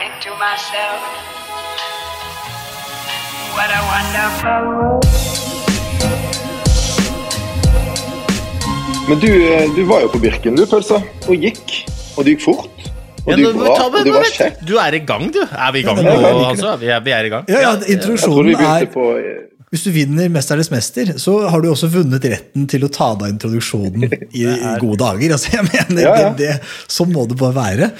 And I think to myself, what a wonderful world. Men du, eh, du var jo på Birken, du, Pølsa, og gikk. Og det gikk fort. Og Ja, du gikk bra, ta- og du var kjekt. kjekk. Du er i gang, du. Er vi i gang nå, altså? Vi er, vi er i gang. Ja, ja, introduksjonen er på eh, Hvis du vinner 'Mesternes mester', så har du også vunnet retten til å ta deg introduksjonen i gode dager. Altså, jeg mener, Ja, ja. Det, det, Sånn må det bare være.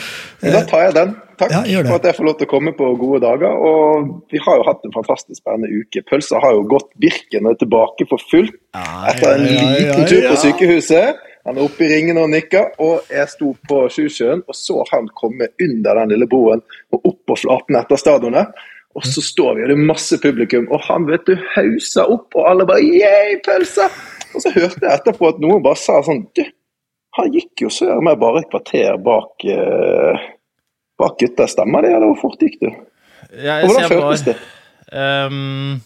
Men Da tar jeg den. Takk Ja, for at jeg får lov til å komme på gode dager. Og vi har jo hatt en fantastisk spennende uke. Pølsa har jo gått Birken og er tilbake for fullt etter en liten tur på sykehuset. Han er oppe i ringene og nikker, og jeg sto på Sjusjøen og så han komme under den lille broen og opp på flaten etter stadionet. Og så står vi, og det er masse publikum, og han vet du, hauser opp, og alle bare yeah, pølse! Og så hørte jeg etterpå at noen bare sa sånn Du, han gikk jo søren meg bare et kvarter bak eh, bak gutta. Stemmer det, eller hvor fort gikk du? Jeg, Og hvordan føltes det? Um,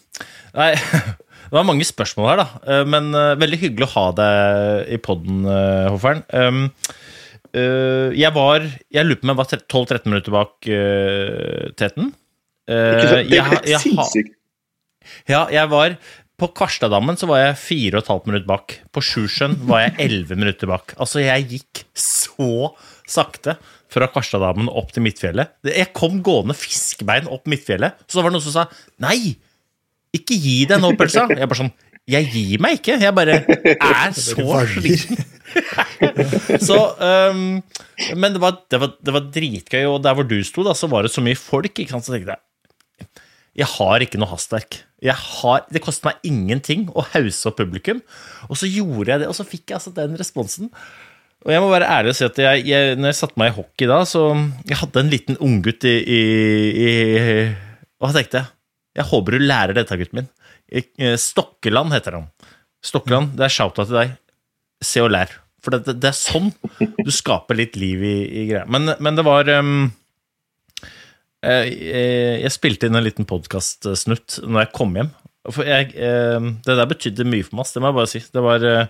nei, det var mange spørsmål her, da. Eh, Men uh, veldig hyggelig å ha deg i poden, Hoffern. Um, uh, jeg var Jeg lurer på om jeg var 12-13 minutter bak uh, teten. Uh, Det er helt sinnssykt. Ja, jeg var På Karstadammen så var jeg 4,5 minutter bak. På Sjusjøen var jeg 11 minutter bak. Altså, jeg gikk så sakte fra Karstadammen opp til Midtfjellet. Jeg kom gående fiskebein opp Midtfjellet, så var det noen som sa Nei, ikke gi deg nå, pølsa. Jeg bare sånn Jeg gir meg ikke. Jeg bare er så sliten. så um, Men det var, det, var, det var dritgøy, og der hvor du sto, da, så var det så mye folk, ikke sant, så tenkte jeg jeg har ikke noe hastverk. Det koster meg ingenting å hause opp publikum. Og så gjorde jeg det, og så fikk jeg altså den responsen. Og jeg må være ærlig og si at jeg, jeg, når jeg satte meg i hockey da, så jeg hadde en liten unggutt i, i, i Og jeg tenkte jeg håper du lærer dette, gutten min. Stokkeland heter han. Stokkeland, det er shouta til deg. Se og lær. For det, det, er sånn du skaper litt liv i, i greia. Men, men det var um, Eh, eh, Jeg spilte inn en liten podkastsnutt når jeg kom hjem. For jeg, eh, det der betydde mye for meg, det må jeg bare si. Det var, eh,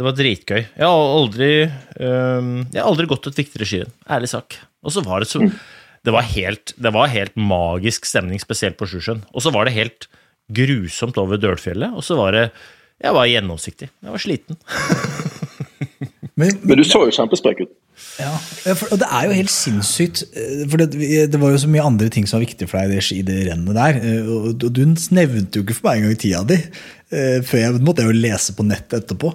det var dritgøy. Jeg har aldri, um, jeg har aldri gått et viktigere skirenn. Ærlig sak. Og så var det så det var, helt, det var helt magisk stemning, spesielt på Sjusjøen. Og så var det helt grusomt over Dølfjellet. Og så var det Jeg var gjennomsiktig. Jeg var sliten. Men, Men du så jo kjempesprek ut. Ja, for, og det er jo helt sinnssykt. eh, For det, det var jo så mye andre ting som var viktig for deg i det, ski- i det rennet der. eh, Og, og du nevnte jo ikke for meg engang tida di. eh, Før jeg måtte jo lese på nettet etterpå.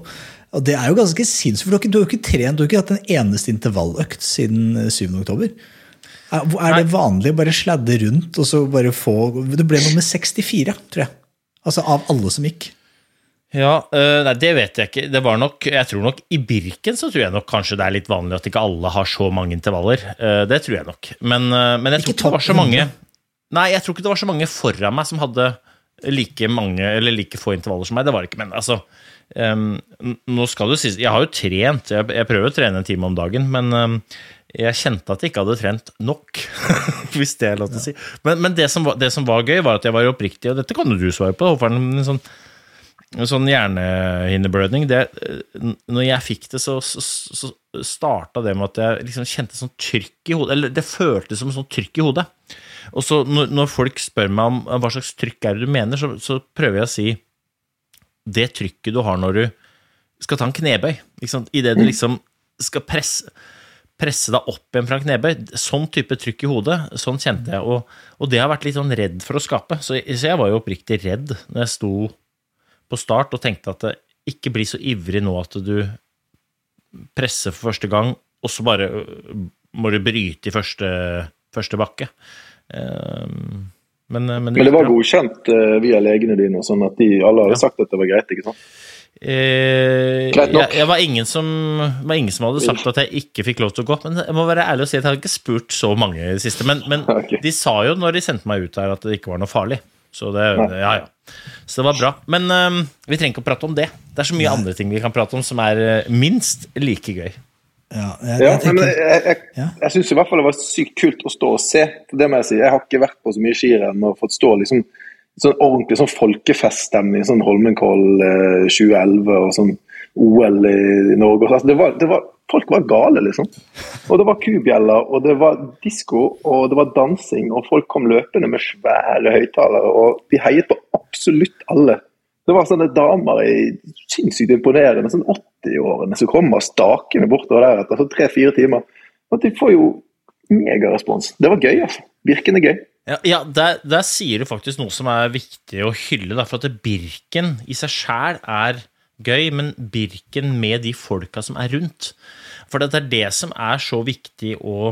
Og det er jo ganske sinnssykt, for du har jo ikke trent, du har ikke hatt en eneste intervalløkt siden eh, 7. oktober. Er, er det vanlig å bare sladde rundt og så bare få Det ble nummer 64, tror jeg. Altså av alle som gikk. Ja, øh, nei, det vet jeg ikke. Det var nok, jeg tror nok I Birken så tror jeg nok kanskje det er litt vanlig at ikke alle har så mange intervaller. Eh, det tror jeg nok. Men, men jeg tror Ikke ikke det var så mange Nei, jeg tror ikke det var så mange foran meg som hadde like mange eller like få intervaller som meg. Det var det ikke. Men altså n- Nå skal du sies Jeg har jo trent. Jeg, jeg prøver å trene en time om dagen, men um, jeg kjente at jeg ikke hadde trent nok, hvis det er lov til å si. Men, men det, som var, det som var gøy, var at jeg var oppriktig, og dette kan jo du svare på, Håvard, En sånn, sånn hjernehinneblødning det, eh, Når jeg fikk det, så, så, så starta det med at jeg liksom kjente sånn trykk i hodet Eller det føltes som sånn trykk i hodet. Og så når, når folk spør meg om hva slags trykk er det du mener, så, så prøver jeg å si det trykket du har når du skal ta en knebøy. Sant? Idet du liksom skal presse, presse deg opp igjen fra en knebøy. Sånn type trykk i hodet. Sånn kjente jeg. Og, og det har jeg vært litt sånn redd for å skape. Så, så jeg var jo oppriktig redd når jeg sto på start og tenkte at det ikke blir så ivrig nå at du presser for første gang, og så bare øh, må du bryte i første, første bakke. Ehm, Men, men, Men det var godkjent uh, via legene dine, sånn at de alle hadde Ja. sagt at det var greit. ikke sant? Eh, Greit nok. jeg, jeg var, ingen som, det var ingen som hadde sagt at jeg ikke fikk lov til å gå. Men jeg må være ærlig og si at jeg har ikke spurt så mange i det siste. Men, men okay. de sa jo når de sendte meg ut her, at det ikke var noe farlig. Så det, ja, ja. Så det var bra. Men um, vi trenger ikke å prate om det. Det er så mye andre ting vi kan prate om som er eh, minst like gøy. Ja, jeg, Ja, jeg jeg, jeg, jeg syns i hvert fall det var sykt kult å stå og se. Det må Jeg si. Jeg har ikke vært på så mye skirenn og fått stå liksom sånn ordentlig sånn folkefeststemning. Sånn Holmenkollen eh, 2011 og sånn OL i, Norge. Altså, det var, det var, folk var gale, liksom. Og det var kubjeller, og det var disko, og det var dansing, og folk kom løpende med svære høyttalere, og de heiet på absolutt alle. Det var sånne damer i sinnssykt imponerende, sånn 80-årene som kommer stakende bortover der etter tre-fire timer. Og de får jo megarespons. Det var gøy, altså. Virkende gøy. Ja, ja der, der sier du faktisk noe som er viktig å hylle. Da, for at Birken i seg sjæl er gøy, men Birken med de folka som er rundt. For det er det som er så viktig å,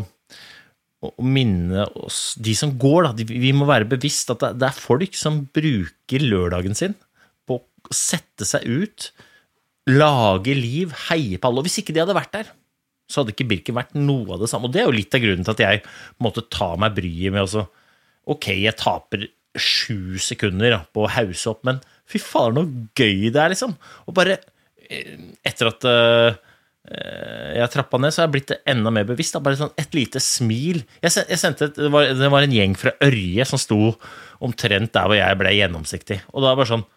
å minne oss De som går, da. Vi må være bevisst at det er folk som bruker lørdagen sin på å sette seg ut, lage liv, heie på alle. Og hvis ikke de hadde vært der, så hadde ikke Birken vært noe av det samme. Og det er jo litt av grunnen til at jeg måtte ta meg bryet med å så Ok, jeg taper sju sekunder på å hause opp, men fy fader, noe gøy det er, liksom. Og bare eh, etter at eh, eh, jeg trappa ned, så har jeg blitt enda mer bevisst. Bare sånn et lite smil. Jeg, sendte det, var, det var en gjeng fra Ørje som sto omtrent der hvor jeg ble gjennomsiktig. Og da var det sånn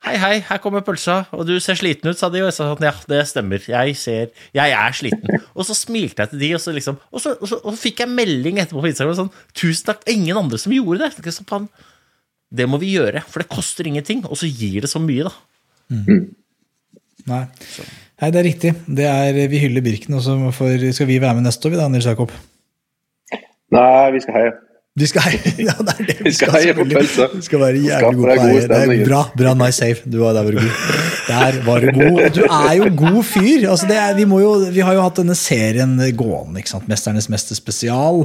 Hei, hei, her kommer pølsa, og du ser sliten ut, sa de. Og jeg sa sånn, ja, det stemmer, jeg ser Jeg er sliten. Og så smilte jeg til de, og så liksom Og så, og så, og så fikk jeg melding etterpå på Instagram sånn Tusen takk, ingen andre som gjorde det. Jeg tenkte sånn, faen, det må vi gjøre, for det koster ingenting, og så gir det så mye, da. nei. nei, det er riktig. Det er, vi hyller Birken, og så skal vi være med neste år, vi da, Nils Jakob? Nei, vi skal heie. Vi skal heie, ja, det er det. Vi skal heie på selvfølgelig. Du skal være jævlig god på heie. Det er bra, bra, nice save. Du var, der var du god. Der var du god. Du er jo god fyr. Altså, det er, vi, må jo, vi har jo hatt denne serien gående, ikke sant? Mesternes mester spesial.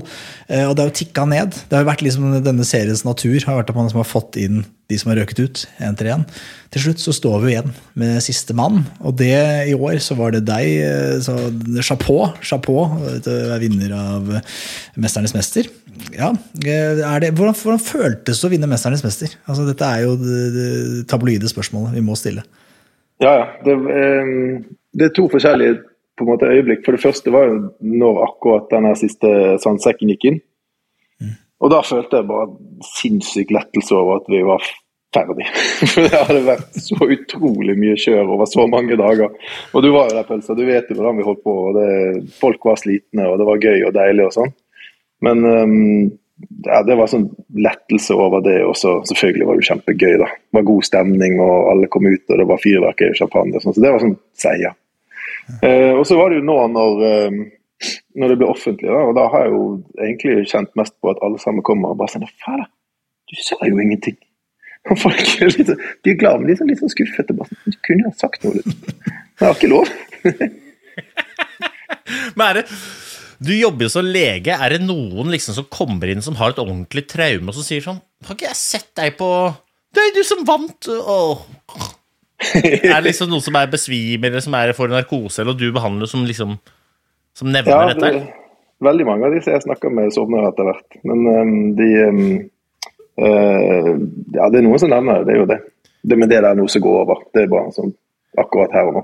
eh, Og det har jo tikka ned. Det har jo vært liksom Denne seriens natur har vært at man har fått inn de som har røket ut, én til én. Til slutt så står vi igjen med siste mann, og det i år så var det deg. eh, Så chapeau, chapeau du er vinner av Mesternes mester. Ja, eh, er det, hvordan, hvordan føltes det å vinne Mesternes mester? Altså, dette er jo det, det tabloide spørsmålet vi må stille. Ja, ja. Det, eh, det er to forskjellige på en måte, øyeblikk. For det første var jo når akkurat den her siste sandsekken gikk inn. Og da følte jeg bare sinnssyk lettelse over at vi var ferdig. For det hadde vært så utrolig mye kjør over så mange dager. Og du var jo der, Pølsa. Du vet jo hvordan vi holdt på. og det, Folk var slitne, og det var gøy og deilig og sånn. Men um, ja, det var sånn lettelse over det. Og så selvfølgelig var det jo kjempegøy. da. Det var god stemning, og alle kom ut, og det var fyrverkeri og champagne. og sånn, Så det var sånn seier. Eh, og så var det jo nå når, um, når det ble offentlig, da, og da har jeg jo egentlig kjent mest på at alle sammen kommer og bare sier Fader, du sa jo ingenting. Og folk er litt, sånn- de er glad, men de er sånn litt sånn skuffete. Bare, sånn, du kunne ha sagt noe. litt. Jeg har ikke lov. Men er det Du jobber jo som lege. Er det noen liksom som kommer inn som har et ordentlig traume, og som sier sånn Har ikke jeg sett deg på Det er du som vant! Åh. Er det liksom noen som er besvimer, eller som er for narkose, eller du behandler som liksom Som nevner Ja, dette? det, veldig mange av disse jeg snakker med, sovner etter hvert. Men um, de eh, Ja, det er noen som nevner det. Det er jo det. det. Men det der er noe som går over. Det er bare sånn akkurat her og nå.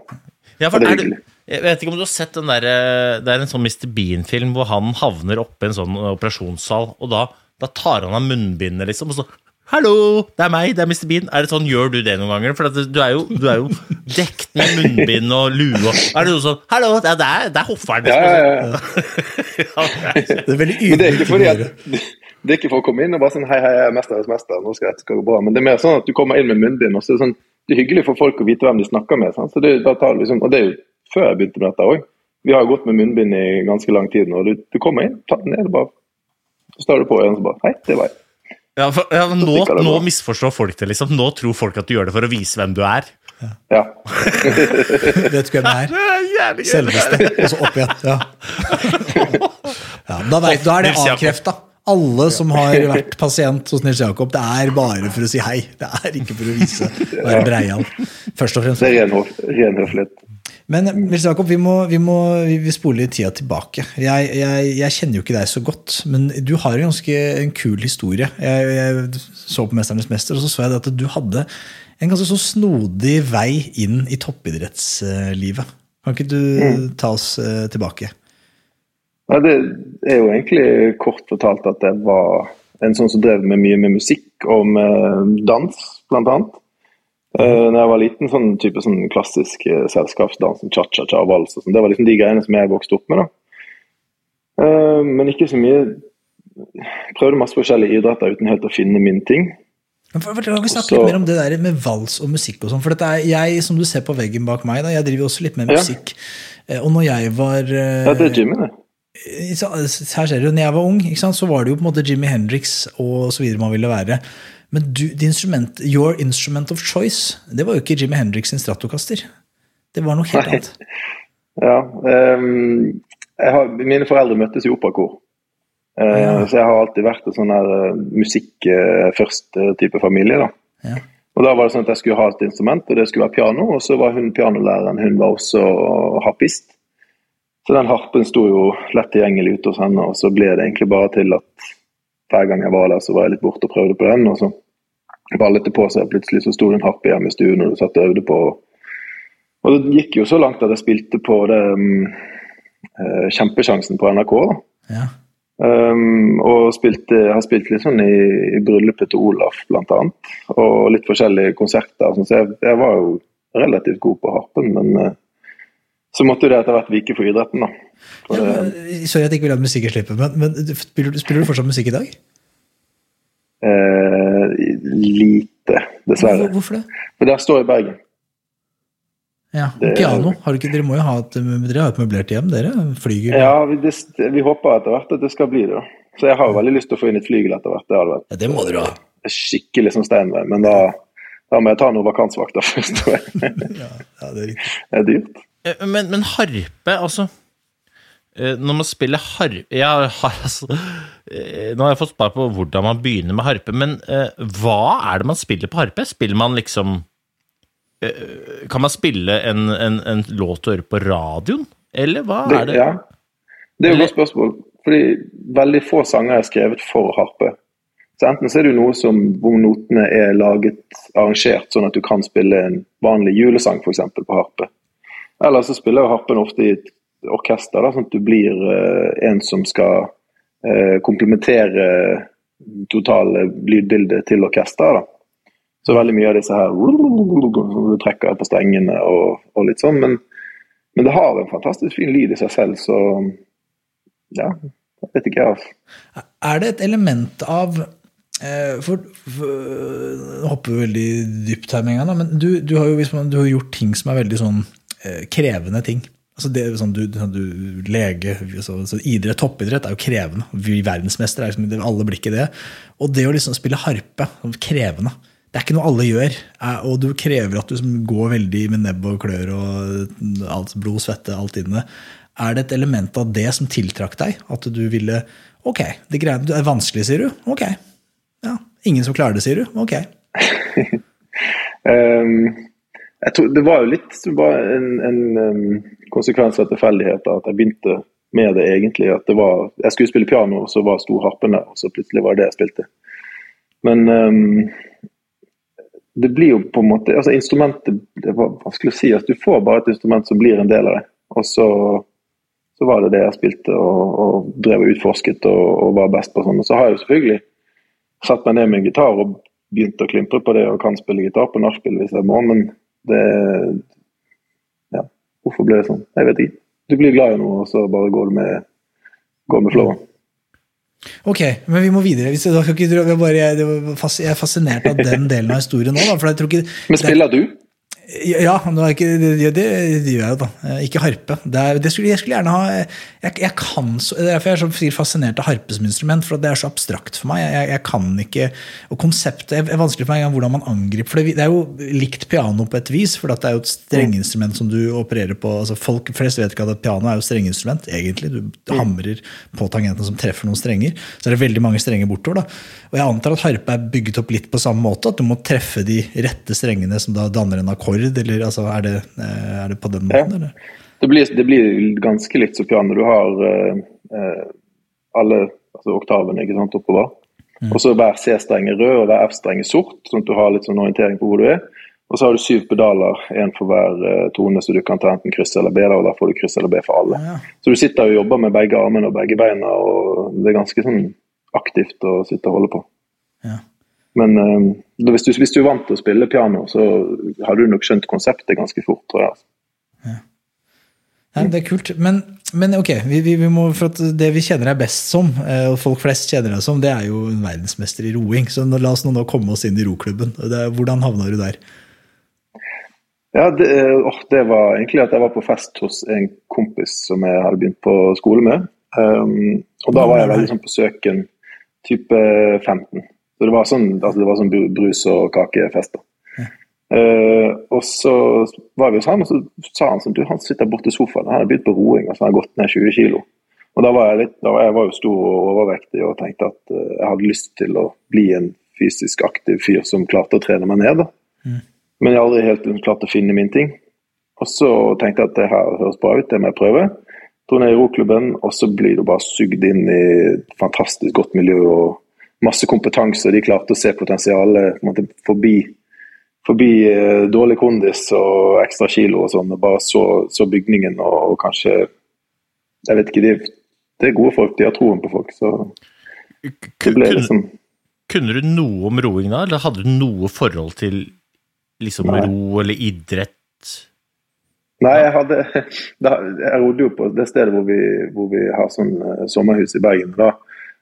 Ja, for og det er er det, hyggelig. jeg vet ikke om du har sett den der, eh, Det er en sånn Mr. Bean-film hvor han havner oppe i en sånn operasjonssal, og da, da tar han av munnbindet, liksom, og så Hallo, det er meg, det er Mr. Bean. Er det sånn, Gjør du det noen ganger? For at du, er jo, du er jo dekt med munnbind og lue. og- Er det noe sånn Hallo, det er, det er hofferen. Liksom. ja, ja. Ja, er- Det er veldig Men det er ikke for å komme inn og bare sånn Hei, hei, jeg er mesterens mester, nå skal dette gå bra. Men det er mer sånn at du kommer inn med munnbind, og så er det sånn Det er hyggelig for folk å vite hvem de snakker med. Sant? Så det, da tar liksom, og det er jo før jeg begynte med dette òg. Vi har gått med munnbind i ganske lang tid nå. Du, du kommer inn, tar den ned, og bare Så står du på øynene og så bare Hei, det var jeg. Ja, for, ja, nå, det nå misforstår folk det, liksom. Nå tror folk at du gjør det for å vise hvem du er. Ja. Vet du hvem det er? Selveste. Og så opp igjen. Ja. ja da, vet, da er det avkrefta. Alle som har vært pasient hos Nils Jakob, det er bare for å si hei. Det er ikke for å vise være breial. Først og fremst. Det er ren, høflighet. Men Nils Jakob, vi må, vi må vi spoler tida tilbake. Jeg, jeg, jeg kjenner jo ikke deg så godt, men du har en ganske en kul historie. Jeg, jeg så på 'Mesternes mester', og så så jeg at du hadde en ganske så snodig vei inn i toppidrettslivet. Kan ikke du ta oss eh, tilbake? Ja, det er jo egentlig kort fortalt at jeg var en sånn som drev med mye med musikk og med dans, blant annet. Uh, når jeg var liten, sånn type sånn klassisk eh, selskapsdans, sånn cha-cha-cha og vals og sånn. Det var liksom de greiene som jeg vokste opp med. da. Eh, men ikke så mye Prøvde masse forskjellige idretter uten helt å finne min ting. For- for- Kan vi snakke litt mer om det der med vals og musikk og sånn? For dette er, jeg, som du ser på veggen bak meg, da, jeg driver også litt med musikk. Ja. Og når jeg var Ja, det er Jimmy, det. Her ser du, når jeg var ung, sant, så var det jo på en måte Jimi Hendrix og så videre man ville være. Men du, instrument, your instrument of choice, det var jo ikke Jimi Hendrix sin Stratocaster. Det var noe helt Nei. annet. Ja, Um, har, mine foreldre møttes i operakor. Uh, Ja. Så jeg har alltid vært en sånn her eh, musikk eh, først-type familie. da. Ja. Og Da var det sånn at jeg skulle ha et instrument, og det skulle være piano. Og så var hun pianolæreren, hun var også harpist. Så den harpen sto jo lett tilgjengelig ute hos henne, og så ble det egentlig bare til at hver gang jeg var der, så var jeg litt borte og prøvde på den. Og så ballet det på seg, plutselig så sto det en harpe hjemme i stuen, og du satt og øvde på. Og det gikk jo så langt at jeg spilte på det um, Kjempesjansen på NRK. Ja. Um, og spilte, har spilt litt sånn i, i bryllupet til Olaf, blant annet. Og litt forskjellige konserter. Sånn, så jeg, jeg var jo relativt god på harpen, men eh, så måtte jo det etter hvert vike for idretten, da. For Ja, men, sorry at jeg ikke vil ha musikk i slippet, men, men spiller, du- spiller du fortsatt musikk i dag? eh, lite, Hvor, dessverre. hvorfor det? For der står jeg i Bergen. Ja, Det- Piano. Har du ikke, dere må jo ha et, dere har et møblert hjem, dere? Flyger? Ja, vi, det, vi håper etter hvert at det skal bli det. da. Så jeg har jo veldig lyst til å få inn et flygel etter hvert. Det hadde vært Ja, det må dere ha. skikkelig som Steinway, men da, da må jeg ta noen vakansvakter først. ja. Ja, det er riktig. Det er dyrt. Eh, Men, men harpe, altså eh, Når man spiller harpe har, altså eh, Nå har jeg fått svar på hvordan man begynner med harpe, men hva er det man spiller på harpe? Spiller man liksom Kan man spille en, en, en låt å høre på radioen? Eller hva Det, er det? Ja. det er jo et godt spørsmål. Fordi veldig få sanger er skrevet for harpe. Så Enten så er det jo noe som, hvor notene er laget, arrangert sånn at du kan spille en vanlig julesang eksempel, på harpe. Eller så spiller jo harpen ofte i et orkester, da, sånn at du blir uh, en som skal uh, komplementere totale lydbildet til orkesteret. Så veldig mye av disse her du trekker på strengene og, og litt sånn. Men, men det har en fantastisk fin lyd i seg selv, så ja, jeg vet ikke jeg. altså. Er det et element av eh, For, for hopper veldig dypt her med en gang, da, men du, du, har jo, man, du har gjort ting som er veldig sånn eh, krevende ting. Altså det, sånn, du, du, lege, så, så idrett, Toppidrett er jo krevende. Vi verdensmestere er liksom, alle blikk i det. Og det å liksom spille harpe, sånn krevende. Det er ikke noe alle gjør. eh, Og du krever at du går veldig med nebb og klør og alt, blod, svette, alt inne. Er det et element av det som tiltrakk deg? At du ville Ok, det greiene det er vanskelig, sier du? Ok. Ja, Ingen som klarer det, sier du? Ok. Jeg tror, det var jo litt var en, en konsekvens av tilfeldigheter at jeg begynte med det egentlig. At det var, jeg skulle spille piano, og så var stor harpen der, og så plutselig var det det jeg spilte. Men um, det blir jo på en måte altså Instrumentet Det var vanskelig å si. at Du får bare et instrument som blir en del av deg. Og så, så var det det jeg spilte og, og drev og utforsket og, og var best på. sånn. Og så har jeg jo selvfølgelig satt meg ned med en gitar og begynt å klimpre på det og kan spille gitar på nachspiel hvis jeg må, men det Ja, hvorfor ble det sånn? Jeg vet ikke. Du blir glad i noe, og så bare går du med, går med flowen. Ok, men vi må videre. Hvis jeg, jeg er fascinert av den delen av historien nå. Da, for jeg tror ikke, Men spiller du? Ja, ikke, det, det, gjør jeg jo, da. Eh, Ikke harpe. Det er, det skulle, jeg skulle gjerne ha jeg, jeg kan Det er derfor jeg er så fascinert av harpe som instrument, for det er så abstrakt for meg. Jeg, jeg kan ikke Og konseptet er vanskelig for meg engang hvordan man angriper For det, det er jo likt piano på et vis, for det er jo et strengeinstrument som du opererer på. altså Folk flest vet ikke at piano er jo strengeinstrument, egentlig. Du hamrer på tangentene som treffer noen strenger. Så er det veldig mange strenger bortover. da. Og jeg antar at harpe er bygget opp litt på samme måte, at du må treffe de rette strengene som da danner en akkord, eller altså, er det, eh, er det på den måten, eller? Det blir, det blir ganske likt som piano. Du har eh, eh, alle altså oktavene ikke sant, oppover. Og så hver C-streng er rød og hver F-streng er sort, sånn at du har litt sånn orientering på hvor du er. Og så har du syv pedaler, én for hver eh, tone, så du kan ta enten kryss eller B. da, og Da får du kryss eller B for alle. Ja. Så du sitter og jobber med begge armene og begge beina, og det er ganske sånn aktivt å sitte og holde på. Ja. Men uh, hvis, du, hvis du er vant til å spille piano, så har du nok skjønt konseptet ganske fort, tror jeg. altså. Ja, det er kult. Men, men ok, vi, vi, vi må, det vi kjenner deg best som, eh, og folk flest kjenner deg som, det er jo en verdensmester i roing. Så nå, la oss nå, nå komme oss inn i roklubben. Det hvordan havna du der? Ja, det, å, det var egentlig at jeg var på fest hos en kompis som jeg hadde begynt på skole med. Um, og da var jeg veldig sånn på søken type 15. Så det var sånn, altså det var sånn brus- og kakefest. da. Uh, og så var vi hos han, og så sa han sånn, du, han sitter borte i sofaen, han har begynt på roing, og så har han gått ned 20 kilo. Og da var jeg litt, da var jeg var jo stor og overvektig og tenkte at uh, jeg hadde lyst til å bli en fysisk aktiv fyr som klarte å trene meg ned. da. Men jeg har aldri helt klart å finne min ting. Og så tenkte jeg at det her høres bra ut, det må jeg prøve. Dro ned i roklubben, og så blir du bare sugd inn i et fantastisk godt miljø og masse kompetanse. og De klarte å se potensialet måte, forbi, forbi eh, dårlig kondis og ekstra kilo og sånn. og Bare så, så bygningen og, og kanskje Jeg vet ikke, de, det er gode folk, de har troen på folk. Så det ble liksom kunne du noe om roing da, eller hadde du noe forhold til liksom Nei. ro eller idrett? Nei, jeg hadde da, Jeg rodde jo på det stedet hvor vi, hvor vi har sånn eh, sommerhus i Bergen. Da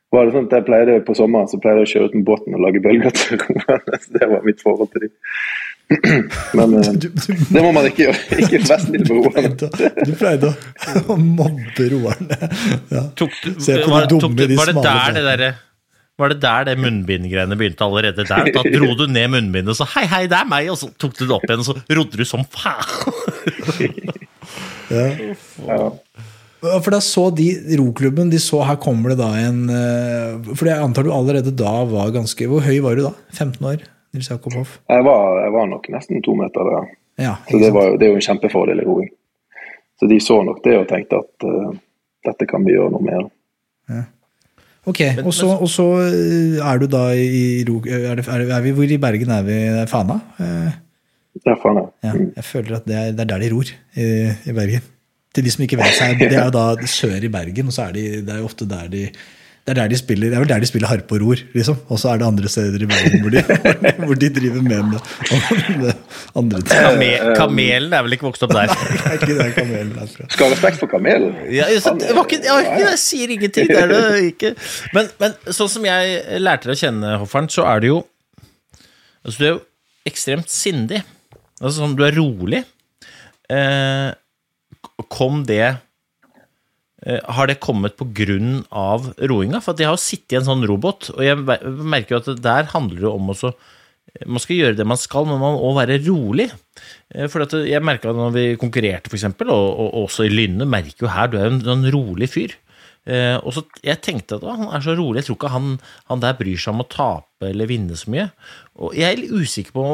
var det sånn at jeg pleide på sommeren så pleide jeg å kjøre ut med båten og lage bølger til romerne. Så Det var mitt forhold til dem. Men eh, Du, du, det må man ikke gjøre. Ikke fest til på roerne. du pleide å, mobbe roerne. Ja. Se på var, de dumme, du, de var det smale der det båtene. var det der det munnbindgreiene begynte allerede der? Da dro du ned munnbindet og sa 'hei, hei, det er meg', og så tok du det opp igjen, og så rodde du som faen. Ja. Ja, For da så de roklubben, de så her kommer det da en eh, For jeg antar du allerede da var ganske Hvor høy var du da? 15 år? Nils Jakob Hoff? Jeg, var, jeg var nok nesten to meter der. Ja, Så det, var, det er jo en kjempefordel i roing. Så de så nok det og tenkte at uh, dette kan vi gjøre noe med. Ok, og så, og så eh, er du da i ro... Er, det, er, det- er vi, hvor i Bergen er vi? Det er Fana? Eh, Ja. Ja, jeg føler at det er, det er der de ror i, i Bergen. Til de som ikke vet seg, Det er jo da sør i Bergen, og så er de, det er jo ofte der de det er, der de spiller, det er vel der de spiller harpe og ror, liksom. Og så er det andre steder i Bergen hvor de, hvor de driver med, med, med andre ting. Kame, kamelen er vel ikke vokst opp der? Er ikke den kamelen derfra. Skal ha respekt for kamelen. Ja, så det var ikke, det jeg sier ingenting, det er det ikke. Men, men sånn som jeg lærte deg å kjenne, Hoffern, så er det jo altså Du er jo ekstremt sindig. Altså sånn, du er rolig. Eh, kom det eh, Har det kommet av roinga? For de har jo sittet i en sånn robot, og jeg merker jo at der handler det om også man skal gjøre det man skal, men man må være rolig. Eh, For jeg merka når vi konkurrerte, eksempel, og, og også i Lynne, merker jo her du er en sånn rolig fyr. Eh, og så Jeg tenkte at å, han er så rolig, jeg tror ikke han, han der bryr seg om å tape eller vinne så mye. Og jeg er litt usikker på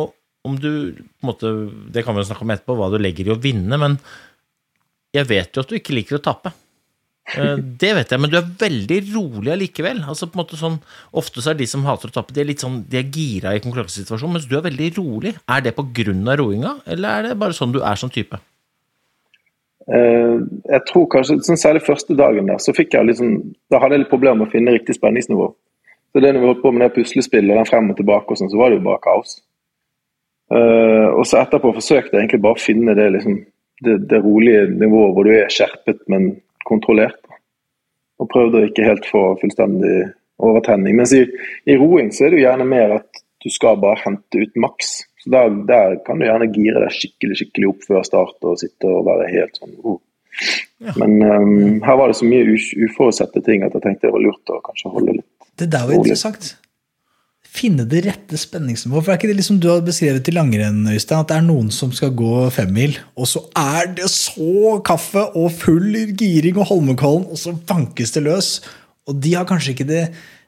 om du på en måte, Det kan vi jo snakke om etterpå, hva du legger i å vinne, men jeg vet jo at du ikke liker å tape. Eh, Det vet jeg, men du er veldig rolig allikevel. Altså sånn, Ofte så er de som hater å tape, de er litt sånn, de er gira i konkurransesituasjonen, mens du er veldig rolig. Er det av roinga, eller er det bare sånn du er som type? Eh, jeg tror kanskje, sånn Særlig første dagen der, så fikk jeg sånn, da hadde jeg litt problemer med å finne riktig spenningsnivå. Så det når vi holdt på med det puslespillet den frem og tilbake, og sånn, så var det jo bare kaos. Eh, og så etterpå forsøkte jeg egentlig bare å finne det, liksom, det, det rolige nivået hvor du er skjerpet, men kontrollert. og prøvde å ikke helt få fullstendig overtenning. Mens i, i roing så er det jo gjerne mer at du skal bare hente ut maks. Så der, der kan du gjerne gire deg skikkelig skikkelig opp før start og sitte og være helt sånn oh. Men um, her var det så mye uforutsette ting at jeg tenkte det var lurt å kanskje holde litt Det der var Rolig. interessant. Finne det rette spenningsnivået. For er ikke det liksom du har beskrevet til langrenn, Øystein, at det er noen som skal gå femmil, og så er det så kaffe og full giring og Holmenkollen, og så vankes det løs. Og de har kanskje ikke det,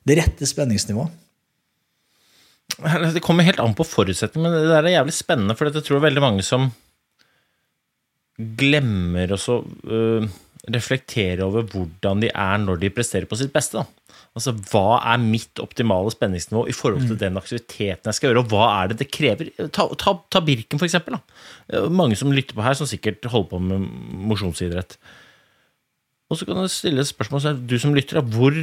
det rette spenningsnivået. Det kommer helt an på forutsetning, men det der er jævlig spennende, for jeg tror veldig mange som glemmer å øh, reflektere over hvordan de er når de presterer på sitt beste. Da. Altså, Hva er mitt optimale spenningsnivå i forhold til den aktiviteten jeg skal gjøre, og hva er det det krever? Ta, ta, ta Birken, for eksempel. Da. Mange som lytter på her, som sikkert holder på med mosjonsidrett. Og så kan du stille et spørsmål du som lytter, hvor,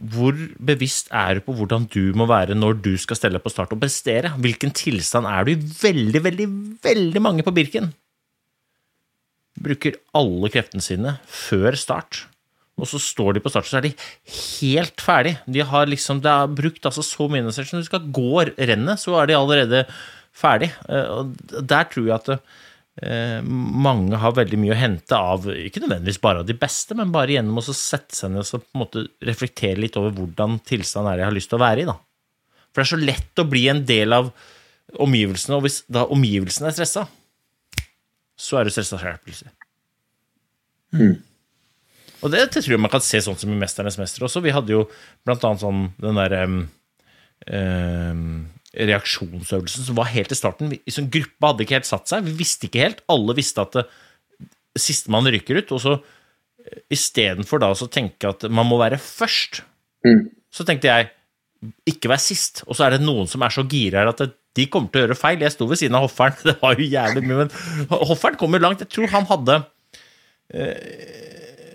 hvor bevisst er du på hvordan du må være når du skal stelle på start og prestere? Hvilken tilstand er du i? Veldig, veldig, veldig mange på Birken bruker alle kreftene sine før start. Og så står de på start, så er de helt ferdig. De har liksom, det er brukt altså så mye energi. Når de skal gå rennet, så er de allerede ferdig. Eh, Og der tror jeg at eh, mange har veldig mye å hente av, ikke nødvendigvis bare av de beste, men bare gjennom å sette seg ned og på en måte reflektere litt over hvordan tilstanden er jeg har lyst til å være i. da. For det er så lett å bli en del av omgivelsene, og hvis da omgivelsene er stressa, så er du stressa selv plutselig. Og det, det tror jeg man kan se sånn som i 'Mesternes mester' også. Vi hadde jo blant annet sånn den derre reaksjonsøvelsen som var helt i starten. Vi, sånn gruppa hadde ikke helt satt seg. Vi visste ikke helt. Alle visste at det, sistemann rykker ut. Og så eh, istedenfor da å tenke at man må være først, så tenkte jeg ikke vær sist. Og så er det noen som er så gira her at det, de kommer til å gjøre feil. Jeg sto ved siden av Hoffern. Det var jo jævlig mye, men Hoffern kom jo langt. Jeg tror han hadde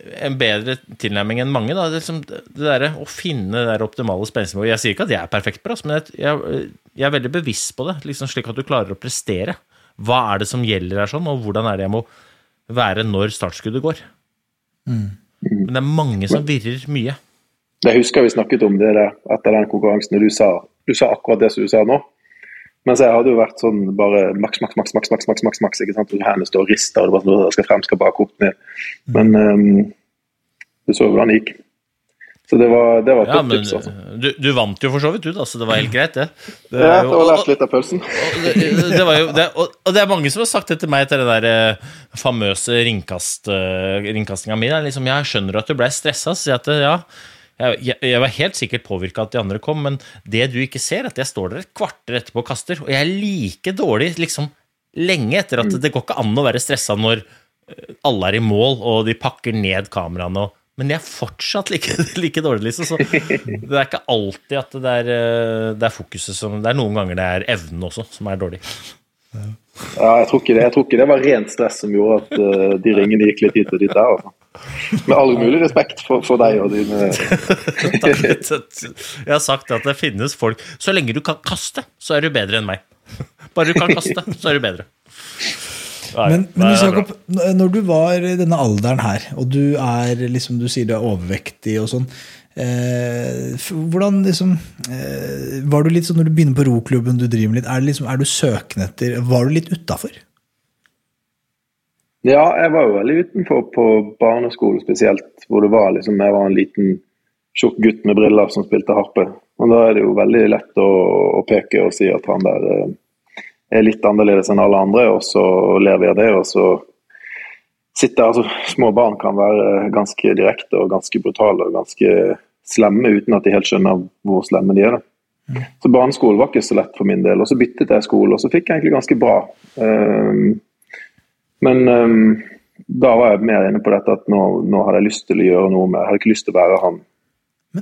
en bedre tilnærming enn mange. Da. Det, liksom, det der, å finne det der optimale spenningsnivået. Jeg sier ikke at jeg er perfekt på det, altså, men jeg, jeg, jeg er veldig bevisst på det, liksom slik at du klarer å prestere. Hva er det som gjelder her, sånn, og hvordan er det jeg må være når startskuddet går? Men det er mange som virrer mye. Jeg husker vi snakket om det der etter den konkurransen, og du sa, du sa akkurat det som du sa nå. Mens jeg hadde jo vært sånn bare maks, maks, maks, maks, maks, maks, maks, maks ikke sant? Og hendene står og rister, og det var sånn, skal frem, skal bak, opp, ned. Men um, du så hvordan det gikk. Så det var, det var Ja, men tips, altså. du, du vant jo for så vidt, du, da, så det var helt greit, det. det Ja, det var lært litt av pølsen. Og det, det var jo, det, og, det er mange som har sagt det til meg etter den der eh, famøse ringkast, eh, ringkastinga mi. Liksom, jeg skjønner at du ble stressa, så sier jeg at eh, ja, jeg, jeg, var helt sikkert påvirka at de andre kom, men det du ikke ser, er at jeg står der et kvarter etterpå og kaster, og jeg er like dårlig liksom lenge etter at det går ikke an å være stressa når eh, alle er i mål og de pakker ned kameraene. og men jeg er fortsatt like, like dårlig, liksom. Så det er ikke alltid at det er, eh, det er fokuset som Det er noen ganger det er evnen også som er dårlig. Ja, jeg tror ikke det, jeg tror ikke det var rent stress som gjorde at eh, de ringene gikk litt hit og dit der. Altså. Med all mulig respekt for, for deg og dine Jeg har sagt at det finnes folk Så lenge du kan kaste, så er du bedre enn meg. Bare du kan kaste, så er du bedre. Nei, Men, men. Jakob, når du var i denne alderen her, og du er liksom du sier du er overvektig og sånn eh, Hvordan liksom eh, Var du litt sånn når du begynner på roklubben du driver med litt, er, liksom, er du søkende etter Var du litt utafor? Ja, jeg var jo veldig utenfor på barneskolen spesielt, hvor det var liksom, jeg var en liten tjukk gutt med briller som spilte harpe. Og da er det jo veldig lett å, å peke og si at han der eh, er litt annerledes enn alle andre, og så ler vi av det, og så sitter altså Små barn kan være ganske direkte og ganske brutale og ganske slemme uten at de helt skjønner hvor slemme de er. da. Så barneskolen var ikke så lett for min del. Og så byttet jeg skole, og så fikk jeg egentlig ganske bra. Um, men um, da var jeg mer inne på dette at nå, nå hadde jeg lyst til å gjøre noe med Jeg hadde ikke lyst til å være han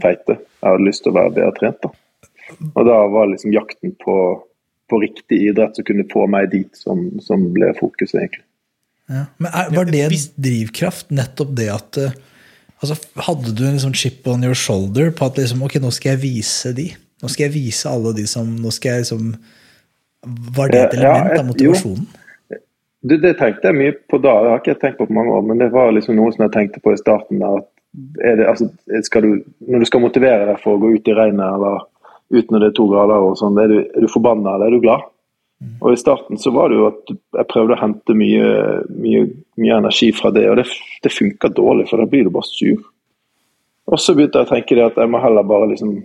feite. Jeg hadde lyst til å være bedre trent. da. Og da var liksom jakten på, på riktig idrett som kunne få meg dit, som, som ble fokuset, egentlig. Ja. Men er, Var det en drivkraft, nettopp det at eh, altså, Hadde du en liksom chip on your shoulder på at liksom, ok, nå skal jeg vise de? Nå skal jeg vise alle de som Nå skal jeg liksom Var det et Ja, element av motivasjonen? Det, det tenkte jeg mye på da, det har ikke jeg tenkt på på mange år, men det var liksom noe som jeg tenkte på i starten. at det, altså, du, Når du skal motivere deg for å gå ut i regnet eller ut når det er to grader, og sånn, er, du, er du forbanna eller er du glad? Og I starten så var det jo at jeg prøvde å hente mye, mye, mye energi fra det, og det, det funka dårlig, for da blir du bare sur. Og så begynte jeg å tenke det at jeg må heller bare liksom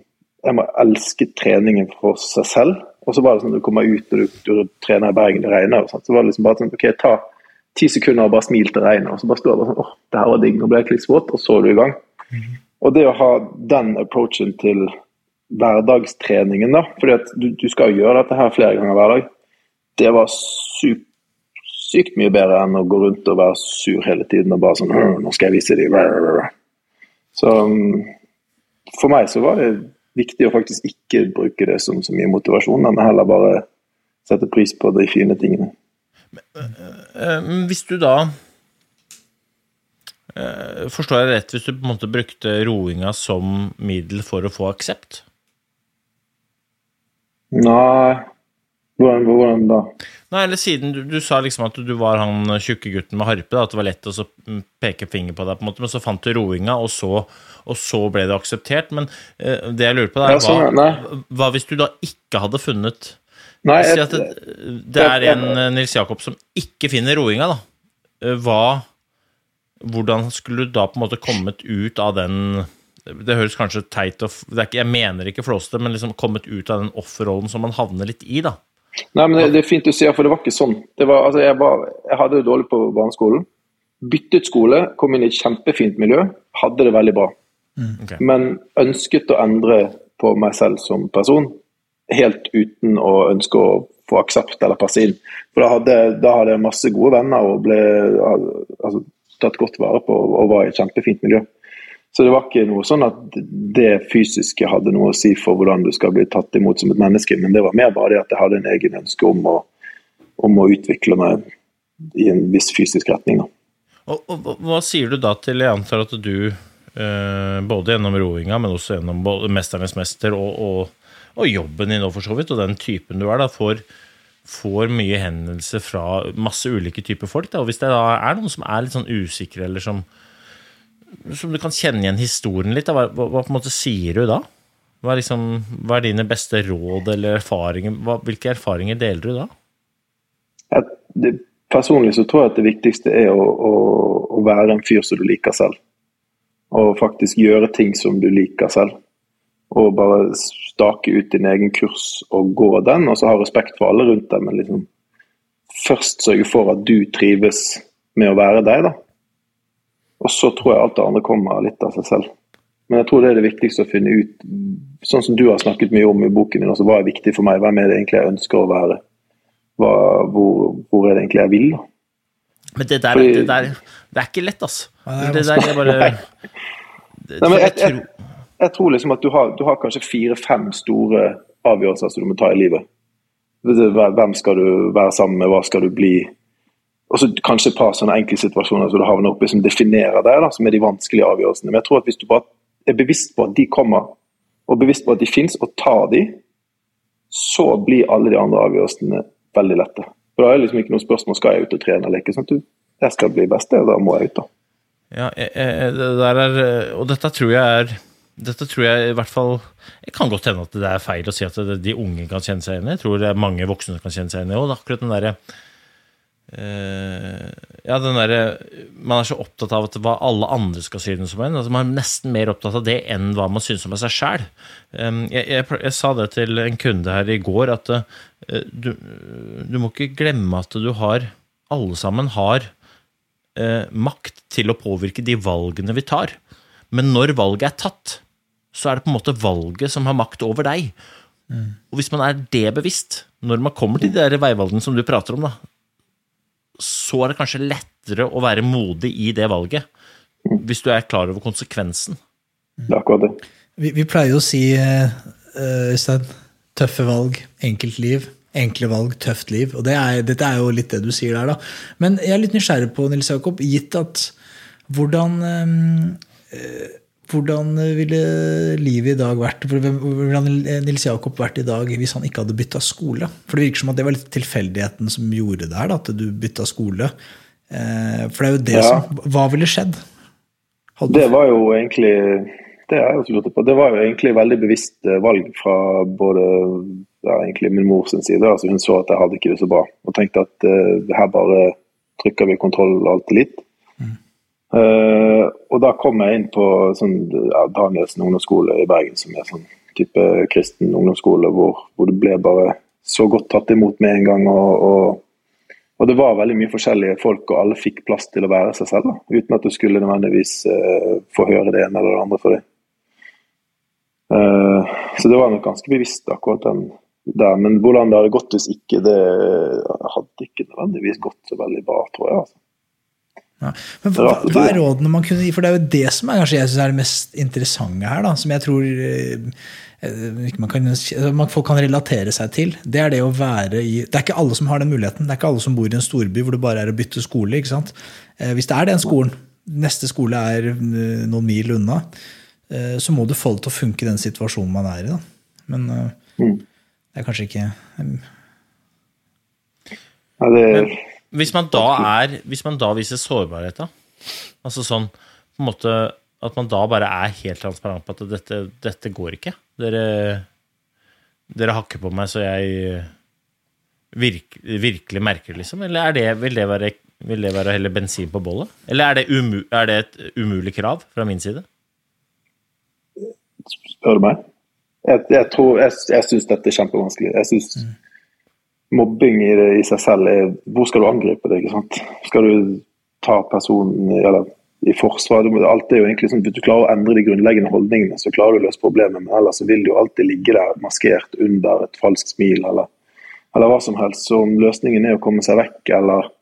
Jeg må elske treningen for seg selv. Og så var det sånn at du kommer ut og du, du trener i Bergen, det regner, og sånt, så var det liksom bare sånn OK, ta ti sekunder og bare smil til regnet, og så bare står jeg bare sånn åh, det her var digg, nå ble jeg litt våt, og så er du i gang. Og det å ha den approachen til hverdagstreningen, da, fordi at du, du skal jo gjøre dette her flere ganger hver dag, det var sykt, sykt mye bedre enn å gå rundt og være sur hele tiden og bare sånn Nå skal jeg vise dem. Så um, for meg så var det viktig å faktisk ikke bruke det som så mye motivasjon, men heller bare sette pris på de fine tingene. Eh, men Hvis du da eh, Forstår jeg rett hvis du på en måte brukte roinga som middel for å få aksept? Nei Hvordan, hvordan da? Nei, eller siden du, du sa liksom at du var han tjukke gutten med harpe, da, at det var lett å så peke finger på deg, på en måte, men så fant du roinga, og så, og så ble det akseptert. Men uh, det jeg lurer på, da, Ja, er sånn, hva, hva hvis du da ikke hadde funnet Nei, Si at det, det er en eh, Nils Jakob som ikke finner roinga, da. Eh, Hva Hvordan skulle du da på en måte kommet ut av den Det høres kanskje teit og er ikke, Jeg mener ikke flåste, men liksom kommet ut av den offerrollen som man havner litt i, da. Nei, men det, det er fint du sier, for det var ikke sånn. Det var, altså, jeg, var, jeg hadde det dårlig på barneskolen. Byttet skole, kom inn i et kjempefint miljø, hadde det veldig bra. Ok. Men ønsket å endre på meg selv som person, helt uten å ønske å få aksept eller passe inn. For da hadde, da hadde jeg masse gode venner og ble altså, tatt godt vare på og var i et kjempefint miljø. Så det var ikke noe sånn at det fysiske hadde noe å si for hvordan du skal bli tatt imot som et menneske, men det var mer bare det at jeg hadde en egen ønske om å, om å utvikle meg i en viss fysisk retning. Og, og hva- sier du da til Jeg antar at du, eh, både gjennom roinga, men også gjennom 'Mesternes mester' og, og, og jobben din nå, for så vidt, og den typen du er, da, får, får mye henvendelser fra masse ulike typer folk. Da. Og hvis det da er noen som er litt sånn usikre, eller som, som du kan kjenne igjen historien litt, hva, hva, hva på en måte sier du da? Hva er, liksom, hva er dine beste råd eller erfaringer? Hvilke erfaringer deler du da? Jeg, det, personlig så tror jeg at det viktigste er å, å, å være en fyr som du liker selv. Og faktisk gjøre ting som du liker selv. Og bare stake ut din egen kurs og gå den, og så ha respekt for alle rundt deg. Men liksom først sørge for at du trives med å være deg, da. Og så tror jeg alt det andre kommer litt av seg selv. Men jeg tror det er det viktigste å finne ut, sånn som du har snakket mye om i boken din, også, hva er viktig for meg, hvem er det egentlig jeg ønsker å være? Hva, hvor, hvor er det egentlig jeg vil? da? Men det der, Fordi- det der det er ikke lett, altså. Nei, det er der er bare det, Nei, men jeg, jeg jeg, tror- jeg tror liksom at du har, du har kanskje fire-fem store avgjørelser som du må ta i livet. Hvem skal du være sammen med, hva skal du bli? Og så kanskje et par sånne enkle situasjoner som du havner oppi som definerer deg, da, som er de vanskelige avgjørelsene. Men jeg tror at hvis du bare er bevisst på at de kommer, og bevisst på at de fins, og tar de, så blir alle de andre avgjørelsene veldig lette. For da er det liksom ikke noe spørsmål skal jeg ut og trene eller ikke. Sånn du, jeg skal bli best, da må jeg ut, da. Ja, jeg, jeg, det der er Og dette tror jeg er dette tror jeg i hvert fall Det kan godt hende at det er feil å si at de unge kan kjenne seg igjen i. Jeg tror det er mange voksne som kan kjenne seg igjen i òg. Akkurat den derre Ja, den der, Man er så opptatt av at hva alle andre skal synes om en. Altså, man er nesten mer opptatt av det enn hva man synes om seg sjæl. jeg, jeg, jeg sa det til en kunde her i går, at eh, du, du må ikke glemme at du har Alle sammen har eh, makt til å påvirke de valgene vi tar. Men når valget er tatt, så er det på en måte valget som har makt over deg. Og hvis man er det bevisst, når man kommer til de der veivalgene som du prater om, da, så er det kanskje lettere å være modig i det valget. Hvis du er klar over konsekvensen. Det er akkurat det. Vi, vi pleier jo å si, Øystein, uh, tøffe valg, enkelt liv. Enkle valg, tøft liv. Og det er, dette er jo litt det du sier der, da. Men jeg er litt nysgjerrig på, Nils Jakob, gitt at hvordan eh, hvordan ville livet i dag vært Hvordan Nils Jakob vært i dag hvis han ikke hadde bytta skole? For det virker som at det var litt tilfeldigheten som gjorde det her, at du bytta skole. Eh, For det er jo det Ja. som Hva ville skjedd? Hadde Det var jo egentlig det har jeg også lurt på. Det var jo egentlig veldig bevisst eh, valg fra både ja, egentlig min mors side. altså Hun så at jeg hadde ikke det så bra, og tenkte at uh, her bare trykker vi kontroll alt litt. Eh, og da kom jeg inn på sånn, ja, Danielsen ungdomsskole i Bergen, som er sånn type kristen ungdomsskole, hvor, hvor det ble bare så godt tatt imot med en gang. og, og, og det var veldig mye forskjellige folk, og alle fikk plass til å være seg selv. Da, uten at du skulle nødvendigvis uh, få høre det ene eller det andre for deg. Uh, så det var nok ganske bevisst, akkurat den der. Men hvordan det hadde gått hvis ikke, det hadde ikke nødvendigvis gått så veldig bra, tror jeg. altså. Ja. Men hva, hva er rådene man kunne gi? For det er jo det som er kanskje jeg synes er det mest interessante her. da, Som jeg tror eh, eh, man kan, man, folk kan relatere seg til. Det er det å være i Det er ikke alle som har den muligheten. Det er ikke alle som bor i en storby hvor det bare er å bytte skole. ikke sant? Eh, Hvis det er den skolen, neste skole er noen mil unna, så må du få det til å funke i den situasjonen man er i. da. Men eh, det er kanskje ikke Nei, det, Hvis man da er Hvis man da viser sårbarhet, da Altså sånn på en måte At man da bare er helt transparent på at dette, dette går ikke. Dere Dere hakker på meg så jeg virk, virkelig merker det, liksom? Eller er det, vil, det være, vil det være heller bensin på bollet? Eller er det, umu, er det et umulig krav fra min side? spør du meg. Jeg, jeg, tror, jeg, jeg syns dette er kjempevanskelig. Jeg synes mobbing i, det, i seg selv er Hvor skal du angripe det? ikke sant? Skal du ta personen eller, i forsvar? Du, alt er jo egentlig sånn, Hvis du klarer å endre de grunnleggende holdningene, så klarer du å løse problemet. Men ellers så vil du jo alltid ligge der maskert under et falskt smil eller, eller hva som helst. Så om løsningen er å komme seg vekk eller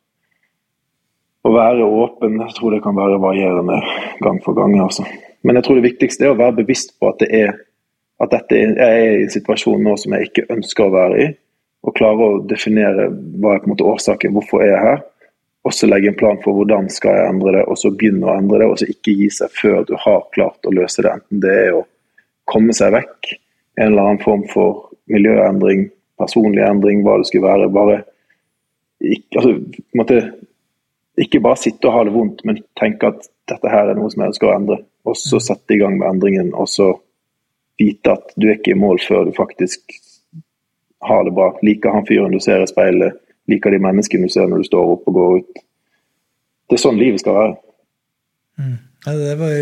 å være åpen, jeg tror det kan være varierende gang for gang. altså. Men jeg tror det viktigste er å være bevisst på at det er at dette er, jeg er i en situasjon nå som jeg ikke ønsker å være i, og klare å definere hva er på en måte årsaken, hvorfor er jeg her, og så legge en plan for hvordan skal jeg endre det, og så begynne å endre det, og så ikke gi seg før du har klart å løse det. Enten det er å komme seg vekk, en eller annen form for miljøendring, personlig endring, hva det skulle være. bare ikke, altså, måte, ikke bare sitte og ha det vondt, men tenke at dette her er noe som jeg ønsker å endre, og så sette i gang med endringen, og så vite at du er ikke i mål før du faktisk har det bra. Liker han fyren du ser i speilet, liker de menneskene du ser når du står opp og går ut. Det er sånn livet skal være. Ja, det var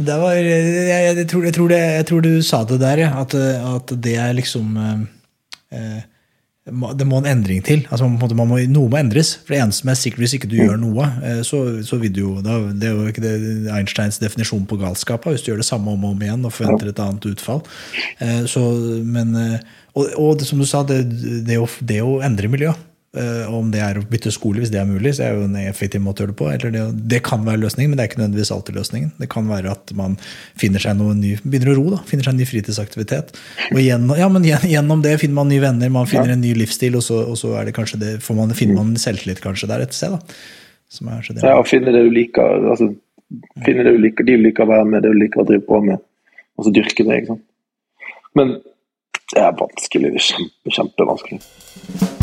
det var, jeg, jeg, tror, jeg, tror det, jeg tror du sa det der, ja, at, at det er liksom eh, eh, Det må en endring til. Altså, måte, må, noe må endres. For det eneste som er sikkert, Hvis ikke du gjør noe, eh, så, så vil du jo da, Det er jo ikke det Einsteins definisjon på galskap. Hvis du gjør det samme om og om igjen og forventer et annet utfall. Eh, Så, men, eh, og, og som du sa, det, det, å, det å endre miljø Eh, Om det er å bytte skole, hvis det er mulig, så er det jo en effektiv måte å gjøre det på. Eller det, det kan være løsningen, men det er ikke nødvendigvis alltid løsningen. Det kan være at man finner seg noe ny, begynner å ro, da, finner seg en ny fritidsaktivitet. Og gjennom, ja, men gjennom det finner man nye venner, man finner en ny livsstil, og så, og så er det kanskje det, får man, finner man selvtillit kanskje der et sted. da. Som er så det. Ja, og finne det du liker. altså Finne det du liker, de du liker å være med, det du liker å drive på med, og så dyrke det. ikke sant? Men det er vanskelig. Det er kjempe, kjempevanskelig.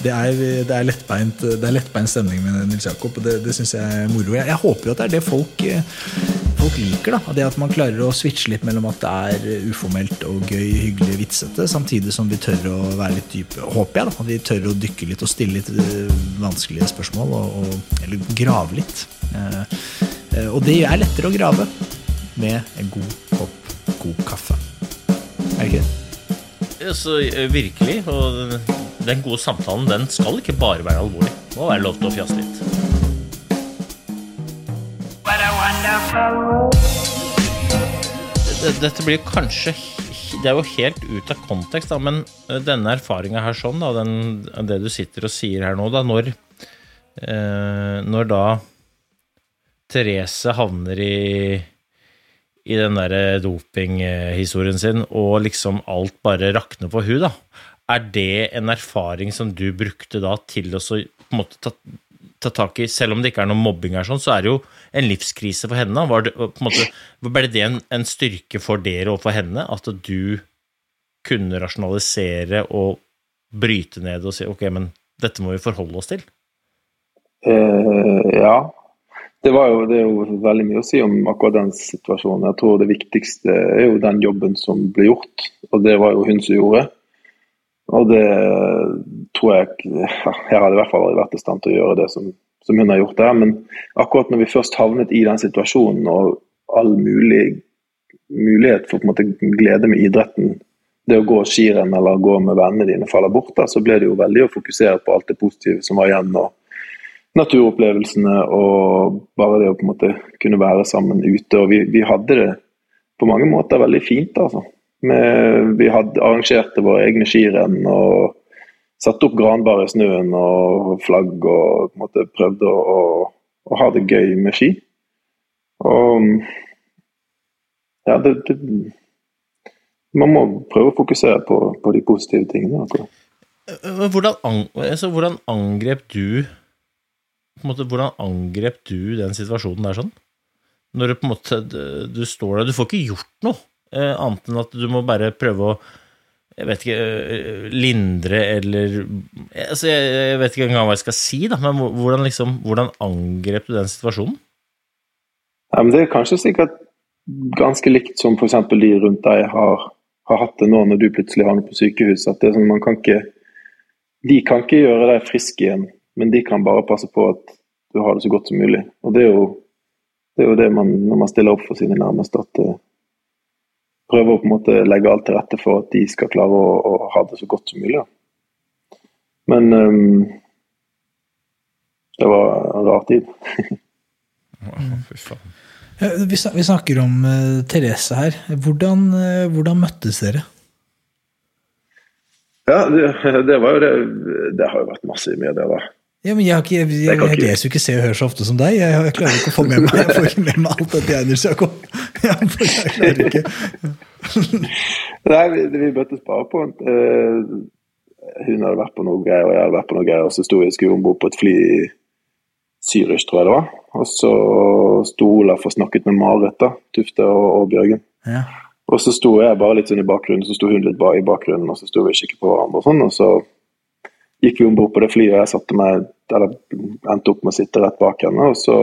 Det er, det er lettbeint det er lettbeint stemning med Nils Jakob, og det, det syns jeg er moro. Jeg, jeg håper jo at det er det folk, eh, folk liker. da, Det at man klarer å switche litt mellom at det er uformelt og gøy, hyggelig, vitsete, samtidig som vi tør å være litt dype. Håper jeg, da. At vi tør å dykke litt og stille litt eh, vanskelige spørsmål, og, og, eller grave litt. Eh, eh, og det er lettere å grave med en god kopp god kaffe. Er det ikke det? Ja, Så eh, virkelig. Og den- gode samtalen den skal ikke bare være alvorlig. Det må være lov til å fjase litt. Dette blir kanskje Det er jo helt ut av kontekst, da, men eh, denne erfaringa her sånn, da, den, det du sitter og sier her nå, da, når eh, Når da Therese havner i i den der dopinghistorien sin, og liksom alt bare rakner på hun da. Er det en erfaring som du brukte da til å så på en måte ta, ta tak i, selv om det ikke er noe mobbing her, sånn, så er det jo en livskrise for henne. Var det, måte, ble det en, en styrke for dere og for henne, at du kunne rasjonalisere og bryte ned og si ok, men dette må vi forholde oss til? Uh, ja. Det, jo, det er jo veldig mye å si om akkurat den situasjonen. Jeg tror det viktigste er jo den jobben som ble gjort, og det var jo hun som gjorde. Og det tror jeg Jeg hadde i hvert fall vært i stand til å gjøre det som, som hun har gjort der. Men akkurat når vi først havnet i den situasjonen og all mulig mulighet for på en måte glede med idretten, det å gå skirenn eller gå med vennene dine faller bort, da, så ble det jo veldig å fokusere på alt det positive som var igjen. og naturopplevelsene og bare det å på en måte kunne være sammen ute. Og vi, vi hadde det på mange måter veldig fint, altså. Med, vi hadde arrangerte våre egne skirenn og satte opp granbar i snøen og flagg og på en måte prøvde å, å, å ha det gøy med ski. Og ja, det, det Man må prøve å fokusere på, på de positive tingene. Hvordan, altså, hvordan angrep du måte, Hvordan angrep du den situasjonen der sånn? Når du på en måte du står der Du får ikke gjort noe, eh, annet enn at du må bare prøve å jeg vet ikke eh, Lindre eller altså jeg, jeg, vet ikke engang hva jeg skal si, da, men hvordan, liksom, hvordan angrep du den situasjonen? Ja, det er kanskje sikkert ganske likt som f.eks. de rundt deg har, har, hatt det nå når du plutselig havner på sykehus. at det er sånn, man kan ikke, De kan ikke gjøre deg frisk igjen men de kan bare passe på at du har det så godt som mulig. Og det er jo det, er jo det man, når man stiller opp for sine nærmeste, at uh, prøver å på en måte legge alt til rette for at de skal klare å, å ha det så godt som mulig. Da. Men um, det var en rar tid. Fy. Vi snakker om uh, Therese her. Hvordan, uh, hvordan møttes dere? Ja, det, det, var jo det Det har jo vært masse i media, da. Ja, men jeg, ikke, jeg, jeg, jeg leser jo ikke Se og Hør så ofte som deg. Jeg, jeg, klarer ikke å få med meg Jeg får ikke med meg alt dette Einar Jakob. Jeg, jeg klarer ikke. Nei, vi, vi møttes bare på uh, Hun hadde vært på noe greier, og jeg hadde vært på noe greier, og så sto jeg skulle om bord på et fly i Zürich, tror jeg det var. Og så sto Olaf og snakket med Marit, da, Tufte og, og Bjørgen. Ja. Og så sto jeg bare litt sånn i bakgrunnen, så sto hun litt bare i bakgrunnen, og så sto vi og kikket på hverandre og sånn. og så gikk vi om bord på det flyet, jeg satte meg, eller endte opp med å sitte rett bak henne. og så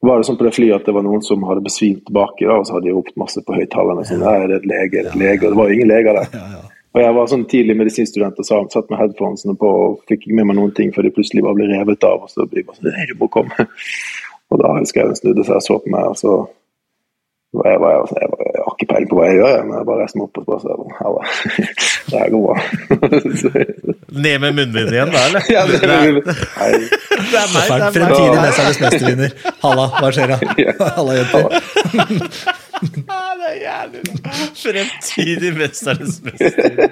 var det sånn på det flyet at det var noen som hadde besvimt baki, og så hadde de ropt masse på høyttalerne. Sånn, er det et lege, er det et lege? Og det var jo ingen leger der. Og jeg var sånn tidlig medisinstudent og satt med headphonesene på og fikk ikke med meg noen ting før de plutselig bare ble revet av. Og så jeg bare sånn Nei, du må komme. Og da husker jeg hun snudde seg og så på meg, og så var jeg, var jeg, jeg, var, peiling på hva jeg gjør, men jeg bare reiste meg opp og sa det her går bra. Ned med munnbindet igjen, da, eller? Ja, det, er, det, er, det er meg. det er meg. Fremtidig Mesternes mestervinner. Halla, hva skjer da? Halla, jenter. det er jævlig bra. Fremtidig Mesternes mestervinner.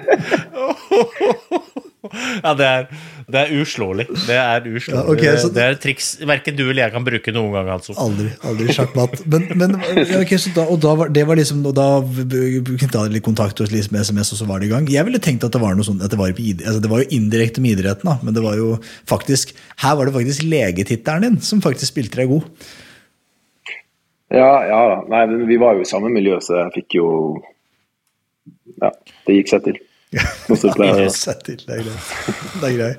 Ja, det er, det er uslåelig. Det er uslåelig. Ja, okay, så, det er et triks verken du eller jeg kan bruke noen gang. Altså. Aldri. aldri sjakkmatt. Men, men okay, da, og da var, det var liksom, og da knytta litt kontakt og liksom, med SMS, og så var det i gang. Jeg ville tenkt at det var noe sånt, at det var, altså det var jo indirekte med idretten, da, men det var jo faktisk, her var det faktisk legetittelen din som faktisk spilte deg god. Ja, ja da. Nei, vi var jo i samme miljø, så jeg fikk jo Ja, det gikk seg til. Det er greit.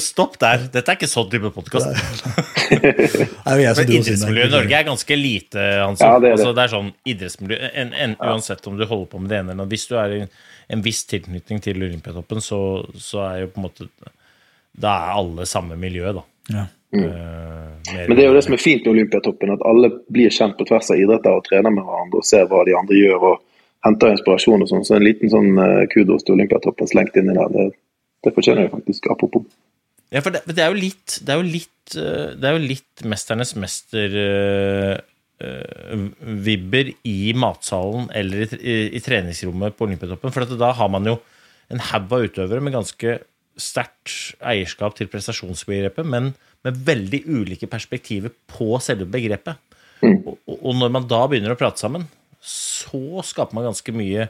Stopp der. Dette er ikke sånn type podkast. idrettsmiljøet i Norge er ganske lite. Hans. Ja, det, er det. Altså, det er sånn idrettsmiljø en, en, Uansett om du holder på med det ene eller annet. Hvis du er i en viss tilknytning til Olympiatoppen, så, så, er jo på en måte Da er alle samme miljø, da. Ja. Mm. Uh, Men det er jo det som er fint med Olympiatoppen, at alle blir kjent på tvers av idretter og trener med hverandre og ser hva de andre gjør. og henter inspirasjon og sånn. Så en liten sånn uh, kudos til Olympiatoppen slengt inn i der, det, det fortjener jeg faktisk. Apropos. Ja, for det, det, er jo litt Det er jo litt, det er jo litt Mesternes mester uh, vibber i matsalen eller i, i, i, treningsrommet på Olympiatoppen. For da har man jo en haug av utøvere med ganske sterkt eierskap til prestasjonsbegrepet, men med veldig ulike perspektiver på selve begrepet. Mm. Og, og når man da begynner å prate sammen, så skaper man ganske mye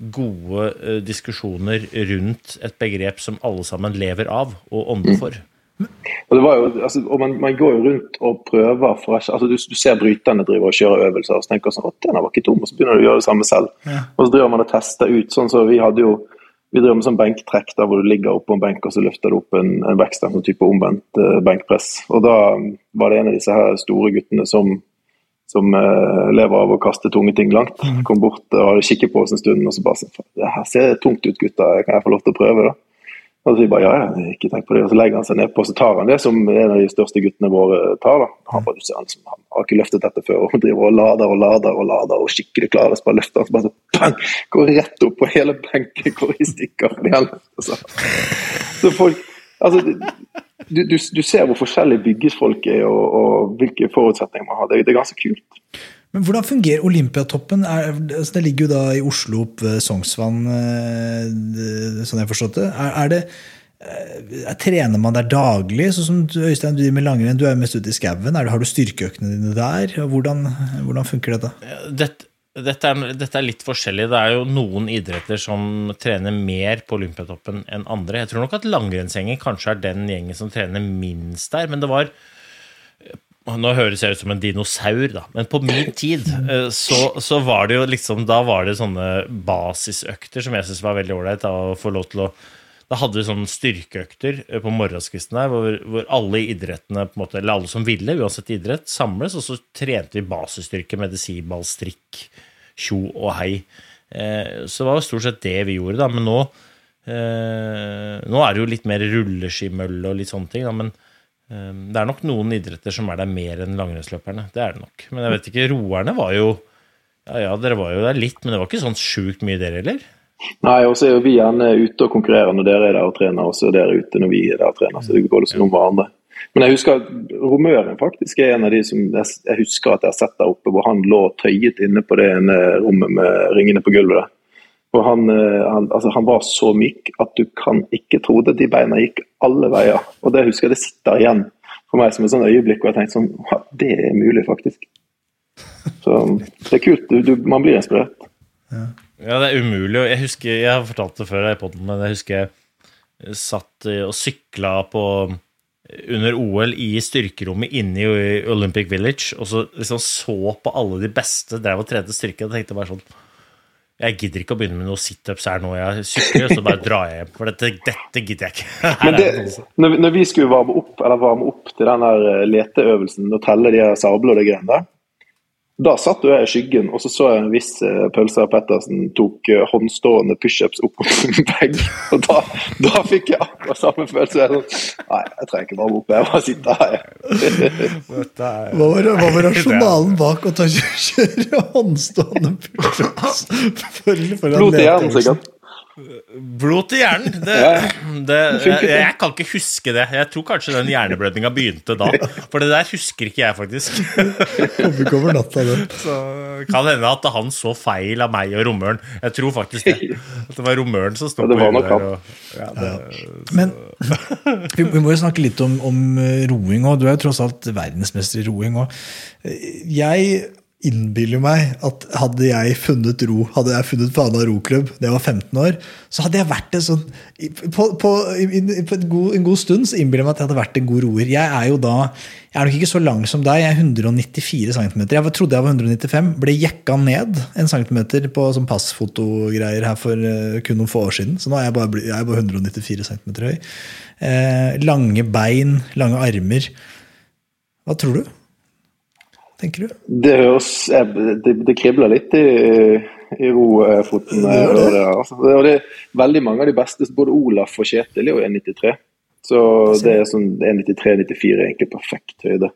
gode uh, diskusjoner rundt et begrep som alle sammen lever av og ånder for. Og det var jo, altså, og man, man, går jo rundt og prøver for, altså, du, du, ser bryterne driver og kjører øvelser og så tenker sånn, at den var ikke tom, og så begynner du å gjøre det samme selv. Ja. Og så driver man og tester ut. sånn så Vi hadde jo Vi driver med sånn benktrekk der hvor du ligger oppå en benk og så løfter du opp en, en vekst, en sånn type omvendt uh, benkpress. Og da var det en av disse her store guttene som, som eh, lever av å kaste tunge ting langt. Kom bort og hadde kikket på oss en stund og så bare sa Det her ser tungt ut, gutter. Kan jeg få lov til å prøve, da? Og så sier bare ja, ja, ikke tenk på det. Og så legger han seg nedpå så tar han det som en av de største guttene våre tar. da. Han bare, du ser han, som, han har ikke løftet dette før og driver og lader og lader og lader og skikkelig klar. Og så bare løfter han så bare så bang, går rett opp og hele benken går i stykker. Så folk, altså, du, du, du ser hvor forskjellig byggesfolk er og, og hvilke forutsetninger man har. Det, det er ganske kult. Men hvordan fungerer Olympiatoppen? Er, altså det ligger jo da i Oslo opp ved Sognsvann, eh, sånn jeg har forstått det. Er, er det er, Trener man der daglig? Sånn som du, Øystein, du driver med langrenn, du er jo mest ute i skauen. Har du styrkeøktene dine der? Og Hvordan, hvordan funker dette? Dette, dette, er, dette er litt forskjellig. Det er jo noen idretter som trener mer på Olympiatoppen enn andre. Jeg tror nok at langrennsgjengen kanskje er den gjengen som trener minst der. Men det var Nå høres jeg ut som en dinosaur, da, men på min tid eh, så, så var det jo liksom Da var det sånne basisøkter som jeg syntes var veldig ålreit. Å få lov til å da hadde vi sånne styrkeøkter eh, på morgenskvisten der, hvor, hvor alle idrettene, på en måte, eller alle som ville, uansett idrett, samles, og så trente vi basisstyrke, medisinball, strikk, tjo og hei. Eh, så det var jo stort sett det vi gjorde, da. Men nå, eh, nå er det jo litt mer rulleskimølle og litt sånne ting, da. Men eh, det er nok noen idretter som er der mer enn langrennsløperne. Det er det nok. Men jeg vet ikke, roerne var jo Ja ja, dere var jo der litt, men det var ikke sånn sjukt mye, dere heller? Nei, og så er jo vi gjerne ute og konkurrerer når dere er der og trener, og så er dere ute når vi er der og trener. Så det går liksom om hverandre. Men jeg husker at Romøren faktisk er en av de som jeg, husker at jeg har sett der oppe, hvor han lå tøyet inne på det ene rommet med ringene på gulvet. der. Og han, eh, han, altså, han var så myk at du kan ikke tro det. De beina gikk alle veier. Og det husker jeg det sitter igjen for meg som et sånn øyeblikk hvor jeg tenkte sånn «Ja, Det er mulig, faktisk. Så det er kult. Du, du, man blir inspirert. Ja, det er umulig. Jeg husker, jeg har fortalt det før i podden, men jeg husker jeg satt og sykla på under OL i styrkerommet inne i Olympic Village, og så liksom så på alle de beste drev og trente styrke, og tenkte bare sånn Jeg gidder ikke å begynne med noen situps her nå, jeg sykler, så bare drar jeg hjem. For dette, dette gidder jeg ikke. Men det, som- når, vi- når vi skulle varme opp, eller varme opp til den eh, leteøvelsen og telle de her sablene og de greiene der, da satt jo jeg i skyggen, og så så jeg en viss eh, Pølser Pettersen tok eh, håndstående pushups opp mot en vegg. Og da, da fikk jeg akkurat samme følelse. Jeg sånn, Nei, jeg trenger ikke varme opp, jeg bare sitter her. Hva var, hva var rasjonalen bak å ta kjøre håndstående pushups? Blod til hjernen, sikkert. Blod til hjernen! Det, det, jeg, jeg kan ikke huske det. Jeg tror kanskje den hjerneblødninga begynte da. For det der husker ikke jeg, faktisk. Så kan hende at han så feil av meg og romøren. Jeg tror faktisk det. At det var romøren som sto på Ja, Men vi, må jo snakke litt om, om eh, roing òg. Du er jo tross alt verdensmester i roing òg. Jeg innbiller meg at hadde jeg funnet ro, hadde jeg funnet Fana roklubb da jeg var 15 år, så hadde jeg vært en sånn På, på, på god, en god stund så innbiller jeg meg at jeg hadde vært en god roer. Jeg er jo da jeg er nok ikke så lang som deg, jeg er 194 cm. Jeg trodde jeg var 195, ble jekka ned en centimeter på sånn passfotogreier her for eh, kun noen få år siden. Så nå er jeg bare, jeg er bare 194 cm høy. Eh, lange bein, lange armer. Hva tror du? Tenker du? Det høres Det, det kribler litt i, i rofoten. når jeg det, altså. Og det er veldig mange av de beste, både Olaf og Kjetil, er jo 1,93. Så det er sånn 1,93-94 er egentlig perfekt høyde.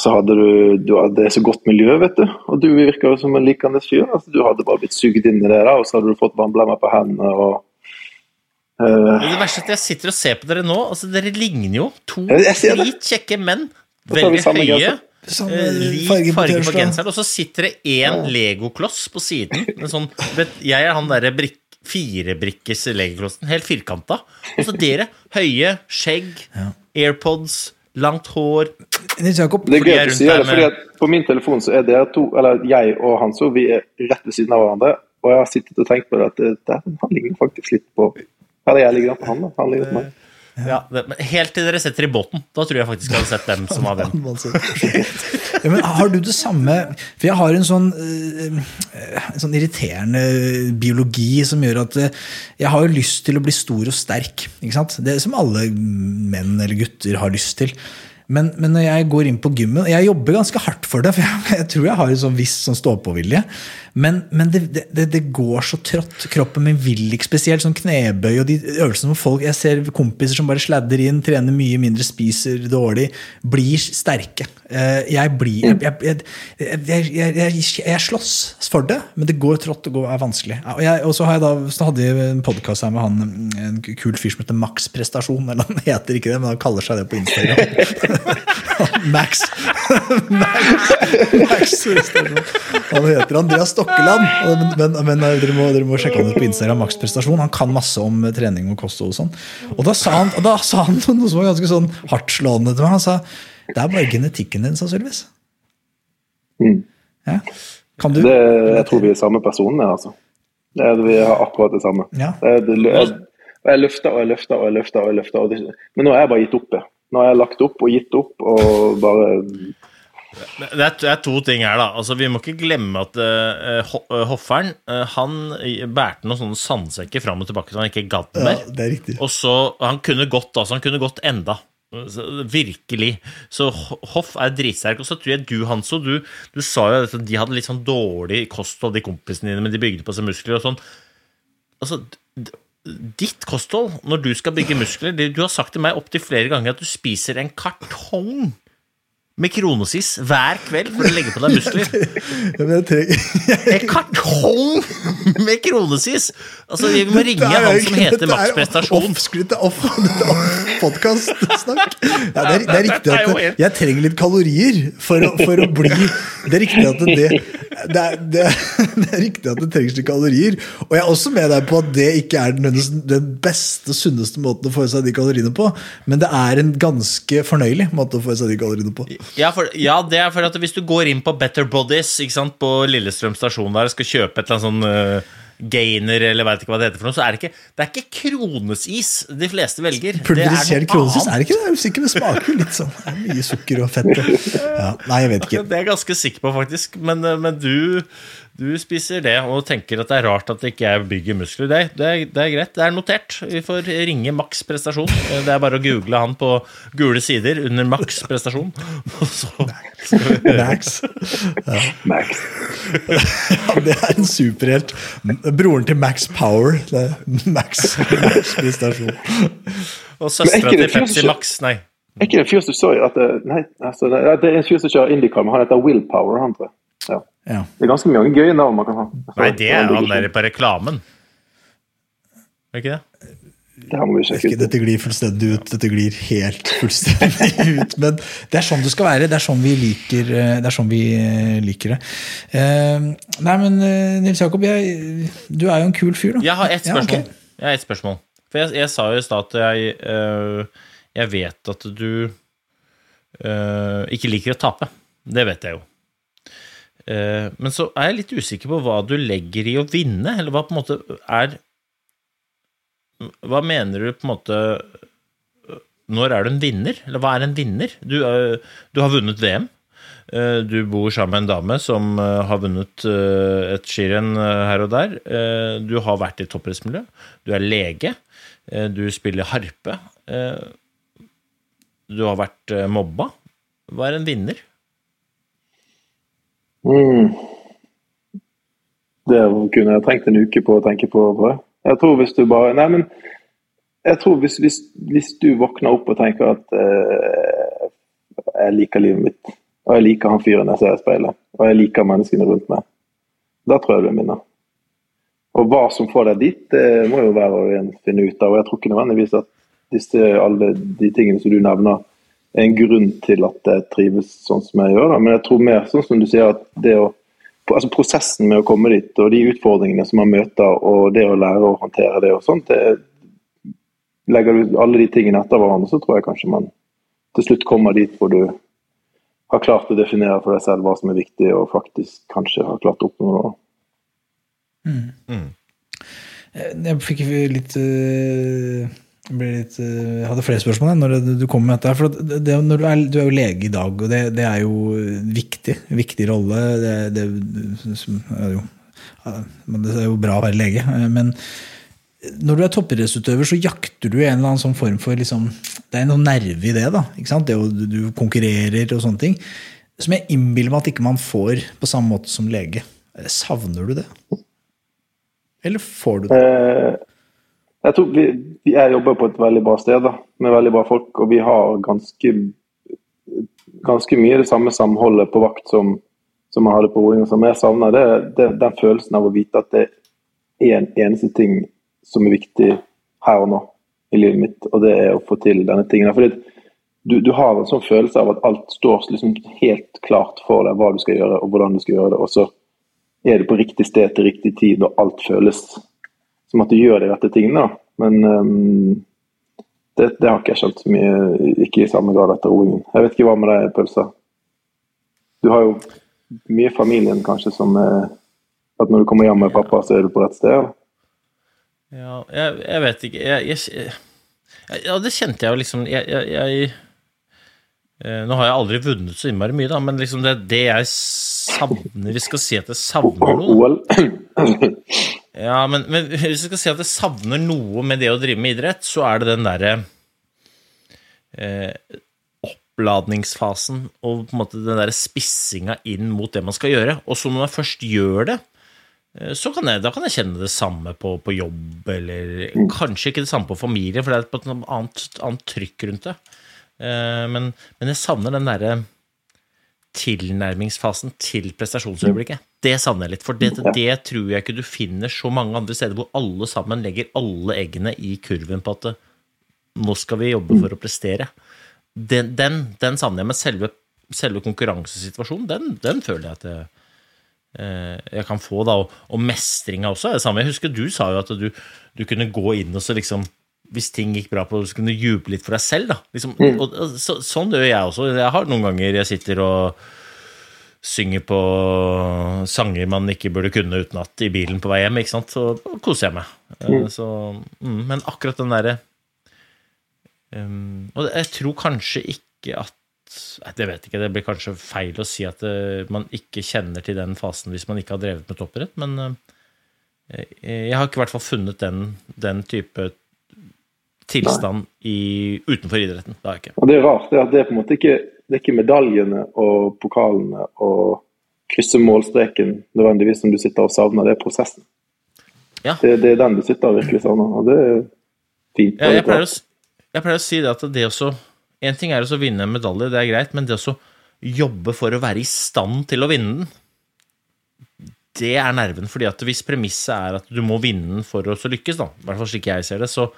Så hadde du, du hadde så godt miljø, vet du. Og du virker jo som en likende fyr. Altså, du hadde bare blitt sugd inn i det der, og så hadde du fått vannblemmer på hendene. og uh... det verste er at jeg sitter og ser på dere nå. Altså, dere ligner jo to litt kjekke dritkjekke menn. Veldig høye. genser. Samme eh, Lik farge på farge på genseren. Og så sitter det én legokloss på siden. En sånn, vet, jeg er han derre brikk, firebrikkes legoklossen. Helt firkanta. Og så dere. Høye, skjegg, AirPods, langt hår. Nils Jakob, Det er gøy å der det, fordi at på min telefon så er det to, eller jeg og Hanso, vi er rett ved siden av hverandre. Og jeg har sittet og tenkt på det at det, det, han ligner faktisk litt på Eller jeg ligner på han, da. Han ligner på meg. Ja, det, men helt til dere setter i båten. Da tror jeg faktisk jeg hadde sett hvem som var hvem. Ja, men har du det samme For jeg har en sånn, eh, en sånn irriterende biologi som gjør at eh, jeg har jo lyst til å bli stor og sterk. Ikke sant? Det som alle menn eller gutter har lyst til. Men, men når jeg går inn på gymmen Jeg jobber ganske hardt for det, for jeg, jeg tror jeg har en sånn viss sånn. Men, men det, det, det, går så trått. Kroppen min vil ikke spesielt. Sånn knebøy og de øvelsene hvor folk Jeg ser kompiser som bare sladder inn, trener mye mindre, spiser dårlig, blir sterke. Eh, Jeg blir Jeg, jeg, jeg, slåss for det, men det går trått og er vanskelig. Og, så da, så hadde jeg en podkast her med han, en kul fyr som heter Max Prestasjon. Eller han heter ikke det, men han kaller seg det på Instagram. Max. Max. Max Han heter Andreas Stokkeland. Men, men, dere, må, dere må sjekke han ut på Instagram. Max Prestasjon. Han kan masse om trening og kosthold og sånn. Og da sa han, da sa han noe som var ganske sånn hardtslående til meg. Han sa det er bare genetikken din, sannsynligvis. Ja. Kan du Det, jeg tror vi er samme personene, altså. Det vi har akkurat det samme. Ja. Det jeg, jeg løfter og jeg løfter og jeg løfter. og jeg løfter. Men nå har jeg bare gitt opp det. Nå har jeg lagt opp og gitt opp og bare Det er, det er to ting her, da. Altså, vi må ikke glemme at uh, Ho- Hofferen eh, han bærte noen sånne sandsekker fram og tilbake så han ikke gadd Ja, det er riktig. Og så, Han kunne gått altså, han kunne gått enda. Så, virkelig. Så Hoff er dritsterk. Og så tror jeg du, Hanso, du, du sa jo at de hadde litt sånn dårlig kosthold, de kompisene dine, men de bygde på seg muskler og sånn. Altså, ditt kosthold, når du skal bygge muskler Du har sagt til meg opptil flere ganger at du spiser en kartong med kronesis hver kveld for å legge på deg muskler. En kartong med kronesis! Altså, Vi må ringe er han som heter er Max Prestasjon. Off-skryt, det er off, dette er podkast-snakk. Ja, det, er, det er riktig at jeg trenger litt kalorier for å, for å bli Det er riktig at det, det, er, det, er, det er riktig at det trengs litt kalorier. Og jeg er også med deg på at det ikke er den, den beste, sunneste måten å få i seg de kaloriene på, men det er en ganske fornøyelig måte å få i seg de kaloriene på. Ja, for, ja, det er for at hvis du går inn på Better Bodies sant, på Lillestrøm stasjon der og skal kjøpe et eller annet sånn uh, gainer eller vet ikke hva det heter for noe, så er det ikke, det er ikke kronesis de fleste velger. Pulverisert kronesis, er det ikke det? Jeg er usikker, det smaker jo litt sånn. Det er mye sukker og fett. Ja, nei, jeg vet ikke. Det er jeg ganske sikker på, faktisk. Men, eh, men du, du spiser det og tenker at det er rart at ikke jeg bygger muskler. Det, det, er, det er greit. Det er notert. Vi får ringe Max Prestasjon. Eh, Det er bare å google han på gule sider under Max Prestasjon. Og så skal vi Max. Max. Ja, det er en superhelt. Broren til Max Power. Det er Max, Max prestasjon. Og er søstera til Pepsi Max, nei. Er ikke det en fyr som så at det, Nei, altså, det er- er en fyr som kjører Indycar, men han heter Willpower, han tror jeg. Ja. Det er ganske mye gøy navn man kan ha. Nei, det er han der på reklamen. Er det ikke det? Det her må vi sjekke ut. Dette glir fullstendig ut. Dette glir helt fullstendig ut. Men det er sånn det skal være. Det er sånn vi liker eh, det. Er sånn vi eh, liker det. Eh, nei, men Nils Jakob, jeg, du er jo en kul fyr, da. Jeg har ett Ja, spørsmål. Jeg har ett spørsmål. For jeg, jeg sa jo i stad at jeg, jeg vet at du ikke liker å tape. Det vet jeg jo. Eh, men så er jeg litt usikker på hva du legger i å vinne, eller hva på en måte er Hva mener du på en måte Når er du en vinner? Eller hva er en vinner? Du, øh, du har vunnet VM. Eh, Du bor sammen med en dame som eh, har vunnet eh, et skirenn eh, her og der. Eh, Du har vært i toppidrettsmiljø. Du er lege. Eh, Du spiller harpe. Eh, Du har vært eh, mobba. Hva er en vinner? Mm. Det kunne jeg trengt en uke på å tenke på. Tror jeg. tror hvis du bare Nei, men jeg tror hvis, hvis, hvis du våkner opp og tenker at eh, jeg liker livet mitt, og jeg liker han fyren jeg ser i speilet, og jeg liker menneskene rundt meg, da tror jeg du er minner. Og hva som får deg dit, det må jo være å finne ut av. Og jeg tror ikke nødvendigvis at disse, alle de tingene som du nevner, er en grunn til at jeg trives sånn som jeg gjør. Da. Men jeg tror mer sånn som du sier, at det å, altså prosessen med å komme dit, og de utfordringene som man møter, og det å lære å håndtere det og sånt, det, legger du alle de tingene etter hverandre, så tror jeg kanskje man til slutt kommer dit hvor du har klart å definere for deg selv hva som er viktig, og faktisk kanskje har klart å oppnå noe. Jeg fikk litt ble litt, eh, jeg hadde flere spørsmål jeg, når du- kom med dette. For det, det, du, er, du er jo lege i dag, og det, det er jo viktig. Viktig rolle. Det, er jo, det er jo bra å være lege. eh, Men når du er toppidrettsutøver, så jakter du en eller annen sånn form for liksom, Det er noe nerve i det. da? Det å, Du konkurrerer og sånne ting. Som jeg innbiller meg at ikke man får på samme måte som lege. Savner du det? Eller får du det? Eh, jeg tror vi, Jeg jobber på et veldig bra sted da, med veldig bra folk, og vi har ganske, ganske mye det samme samholdet på vakt som, som jeg hadde på roing. Som jeg savner, det, det, den følelsen av å vite at det er en eneste ting som er viktig her og nå i livet mitt, og det er å få til denne tingen. Fordi du, du har en sånn følelse av at alt står liksom helt klart for deg hva du skal gjøre og hvordan du skal gjøre det. og så er du på riktig sted til riktig tid, og alt føles som at du gjør de rette tingene. da. Men um, det, det har ikke jeg skjønt så mye, ikke i samme grad etter roingen. Jeg vet ikke hva med deg, Pølsa. Du har jo mye i familien kanskje som er at når du kommer hjem med pappa, så er du på rett sted? eller? Ja, jeg, jeg vet ikke jeg, jeg, Ja, det kjente jeg jo liksom jeg eh, Nå har jeg aldri vunnet så innmari mye, da, men liksom det, det jeg savner Vi skal si at jeg savner noe. OL? Ja, men, men hvis jeg skal si at jeg savner noe med det å drive med idrett, så er det den derre eh, oppladningsfasen og på en måte den derre spissinga inn mot det man skal gjøre. Og så når man først gjør det, eh, så kan jeg, da kan jeg kjenne det samme på, på jobb, eller kanskje ikke det samme på familie, for det er et annet, annet trykk rundt det. Eh, Men, men jeg savner den derre tilnærmingsfasen til prestasjonsøyeblikket. Det savner jeg litt, for det, det tror jeg ikke du finner så mange andre steder hvor alle sammen legger alle eggene i kurven på at eh, nå skal vi jobbe for å prestere. Den, den, den savner jeg, men selve, selve konkurransesituasjonen, den, den føler jeg at jeg, eh, jeg kan få, da. Og, og mestringa også er det samme. Jeg husker du sa jo at du, du kunne gå inn og så liksom hvis ting gikk bra på, så kunne du juble litt for deg selv. da. Liksom, mm. og, så, sånn gjør jeg også. Jeg har noen ganger jeg sitter og synger på sanger man ikke burde kunne utenat i bilen på vei hjem, ikke sant? Så koser jeg meg. Mm. Så, mm, men akkurat den derre um, Og jeg tror kanskje ikke at Det vet ikke, det blir kanskje feil å si at eh, man ikke kjenner til den fasen hvis man ikke har drevet med toppidrett, men eh, jeg har ikke i hvert fall funnet den, den type tilstand i, utenfor idretten. Det er ikke. Og det er rart, det er det er på en måte ikke, det er ikke medaljene og pokalene og krysse målstreken nødvendigvis som du sitter og savner, det er prosessen. Ja. Det, det er den du sitter og virkelig savner, og det er fint. Jeg, jeg, pleier å, jeg pleier å si det at det også En ting er å vinne en medalje, det er greit, men det å jobbe for å være i stand til å vinne den, det er nerven. fordi at hvis premisset er at du må vinne den for å så lykkes, da, i hvert fall slik jeg ser det, så,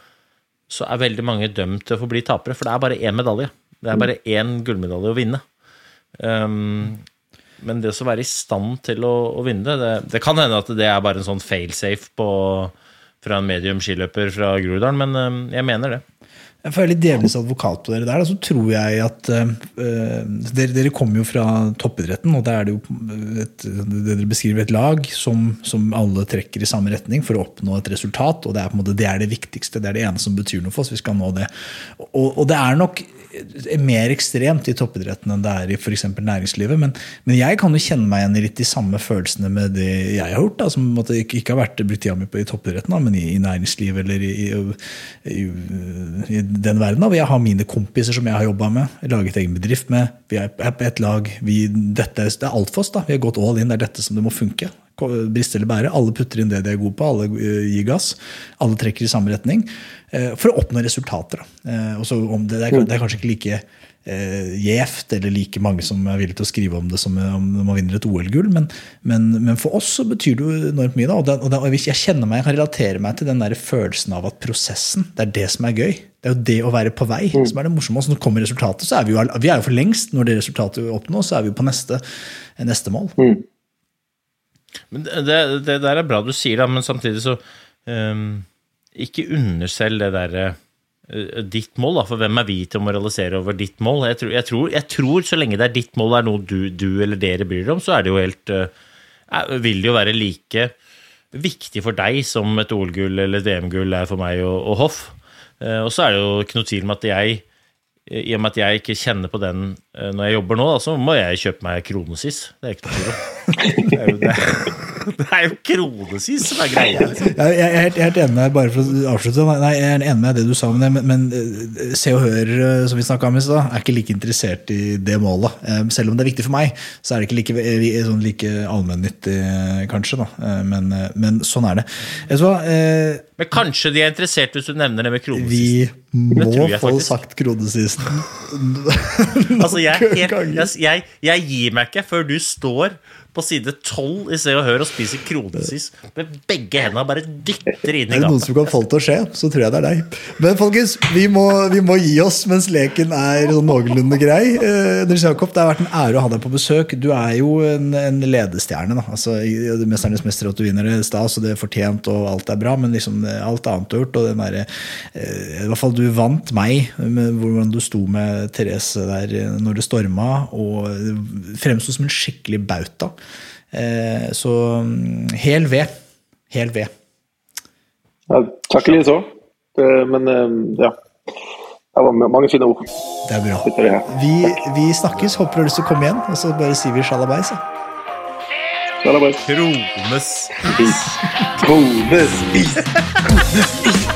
så er veldig mange dømt til å få bli tapere. For det er bare én medalje. Det er bare én gullmedalje å vinne. Um, men det å være i stand til å, å vinne det, det Det kan hende at det er bare en sånn failsafe fra en medium skiløper fra Groruddalen, men um, jeg mener det. Jeg føler litt djevelens advokat på dere der. Så tror jeg at uh, dere, dere kommer jo fra toppidretten, og da er det jo et, det dere beskriver et lag som, som alle trekker i samme retning for å oppnå et resultat. og Det er måte det, er det viktigste. Det er det ene som betyr noe for oss. vi skal nå det. Og, og det er nok mer ekstremt i toppidretten enn det er i for næringslivet. Men, men jeg kan jo kjenne meg igjen i litt de samme følelsene med det jeg har gjort. Da, som måtte, ikke, ikke har vært brukt tida mi i toppidretten, da, men i, i næringslivet eller i, i, i, den verden. Da. Jeg har mine kompiser som jeg har jobba med, laget egen bedrift med. Vi er på et lag. Vi, dette, er- det er alt for oss. da, Vi har gått all in. Det er dette som det må funke. Briste eller bære. Alle putter inn det de er gode på. Alle eh, gir gass. Alle trekker i samme retning. eh, For å oppnå resultater. Eh, så om det, det, er, kanskje ikke like gjevt eller like mange som er villige til å skrive om det som om man vinner et OL-gull, men, men, men for oss så betyr det jo enormt mye. da, og, det, og, det, og Jeg kjenner meg, jeg kan relatere meg til den der følelsen av at prosessen, det er det som er gøy. Det er jo det å være på vei som er det morsomme. Og så når kommer resultatet, så er vi jo, vi er jo for lengst. Når det resultatet oppnås, så er vi jo på neste, neste mål. Men det, det, det der er bra du sier, da, men samtidig så um, Ikke underselg det derre uh, ditt mål, da, for hvem er vi til å moralisere over ditt mål? Jeg tror, jeg tror, jeg tror så lenge det er ditt mål, er noe du, du eller dere bryr dere om, så er det jo helt er- Vil det jo være like viktig for deg som et OL-gull eller et VM-gull er for meg og, og Hoff. Uh, Og så er det jo ikke noe tvil om at jeg i og med at jeg ikke kjenner på den når jeg jobber nå, da, så må jeg kjøpe meg kronesis. Det er ikke noe tvil om. Det er jo, er kronesis som er greia. Liksom. Jeg, er helt, helt enig med deg, bare for å avslutte. Nei, jeg er enig med det du sa men, men eh, Se og Hør, eh, som vi snakka om i stad, er ikke like interessert i det målet. Eh, Selv om det er viktig for meg, så er det ikke like, eh, sånn like allmennyttig, eh, kanskje. Da. Eh, Men, eh, men sånn er det. Du? Eh, Men kanskje de er interessert hvis du nevner det med kronesis. Vi må få sagt krodesisten. Altså, jeg, jeg, jeg, jeg gir meg ikke før du står på side 12 i Se og Hør og spiser kronesis med begge hendene og bare dytter inn i Er det noen som kan få det til å skje, så tror jeg det er deg. Men folkens, vi må, vi må gi oss mens leken er sånn noenlunde grei. Eh, Nils Jakob, det har vært en ære å ha deg på besøk. Du er jo en, en ledestjerne. Da. Altså, i- 'Mesternes mester' at du vinner det stas, og det er fortjent, og alt er bra, men liksom eh, alt annet du har gjort, og den derre eh, I hvert fall du vant meg med hvordan du sto med Therese der eh, når det storma, og fremsto som en skikkelig bauta. Eh, Så mm, hel ved. Hel ved. Ja, takk litt så Men eh, ja. Det var mange fine ord. Det er bra. Vi, vi snakkes. Håper du har lyst til å komme igjen. Og så bare sier vi sjalabais. er. Krones. Is. Krones is.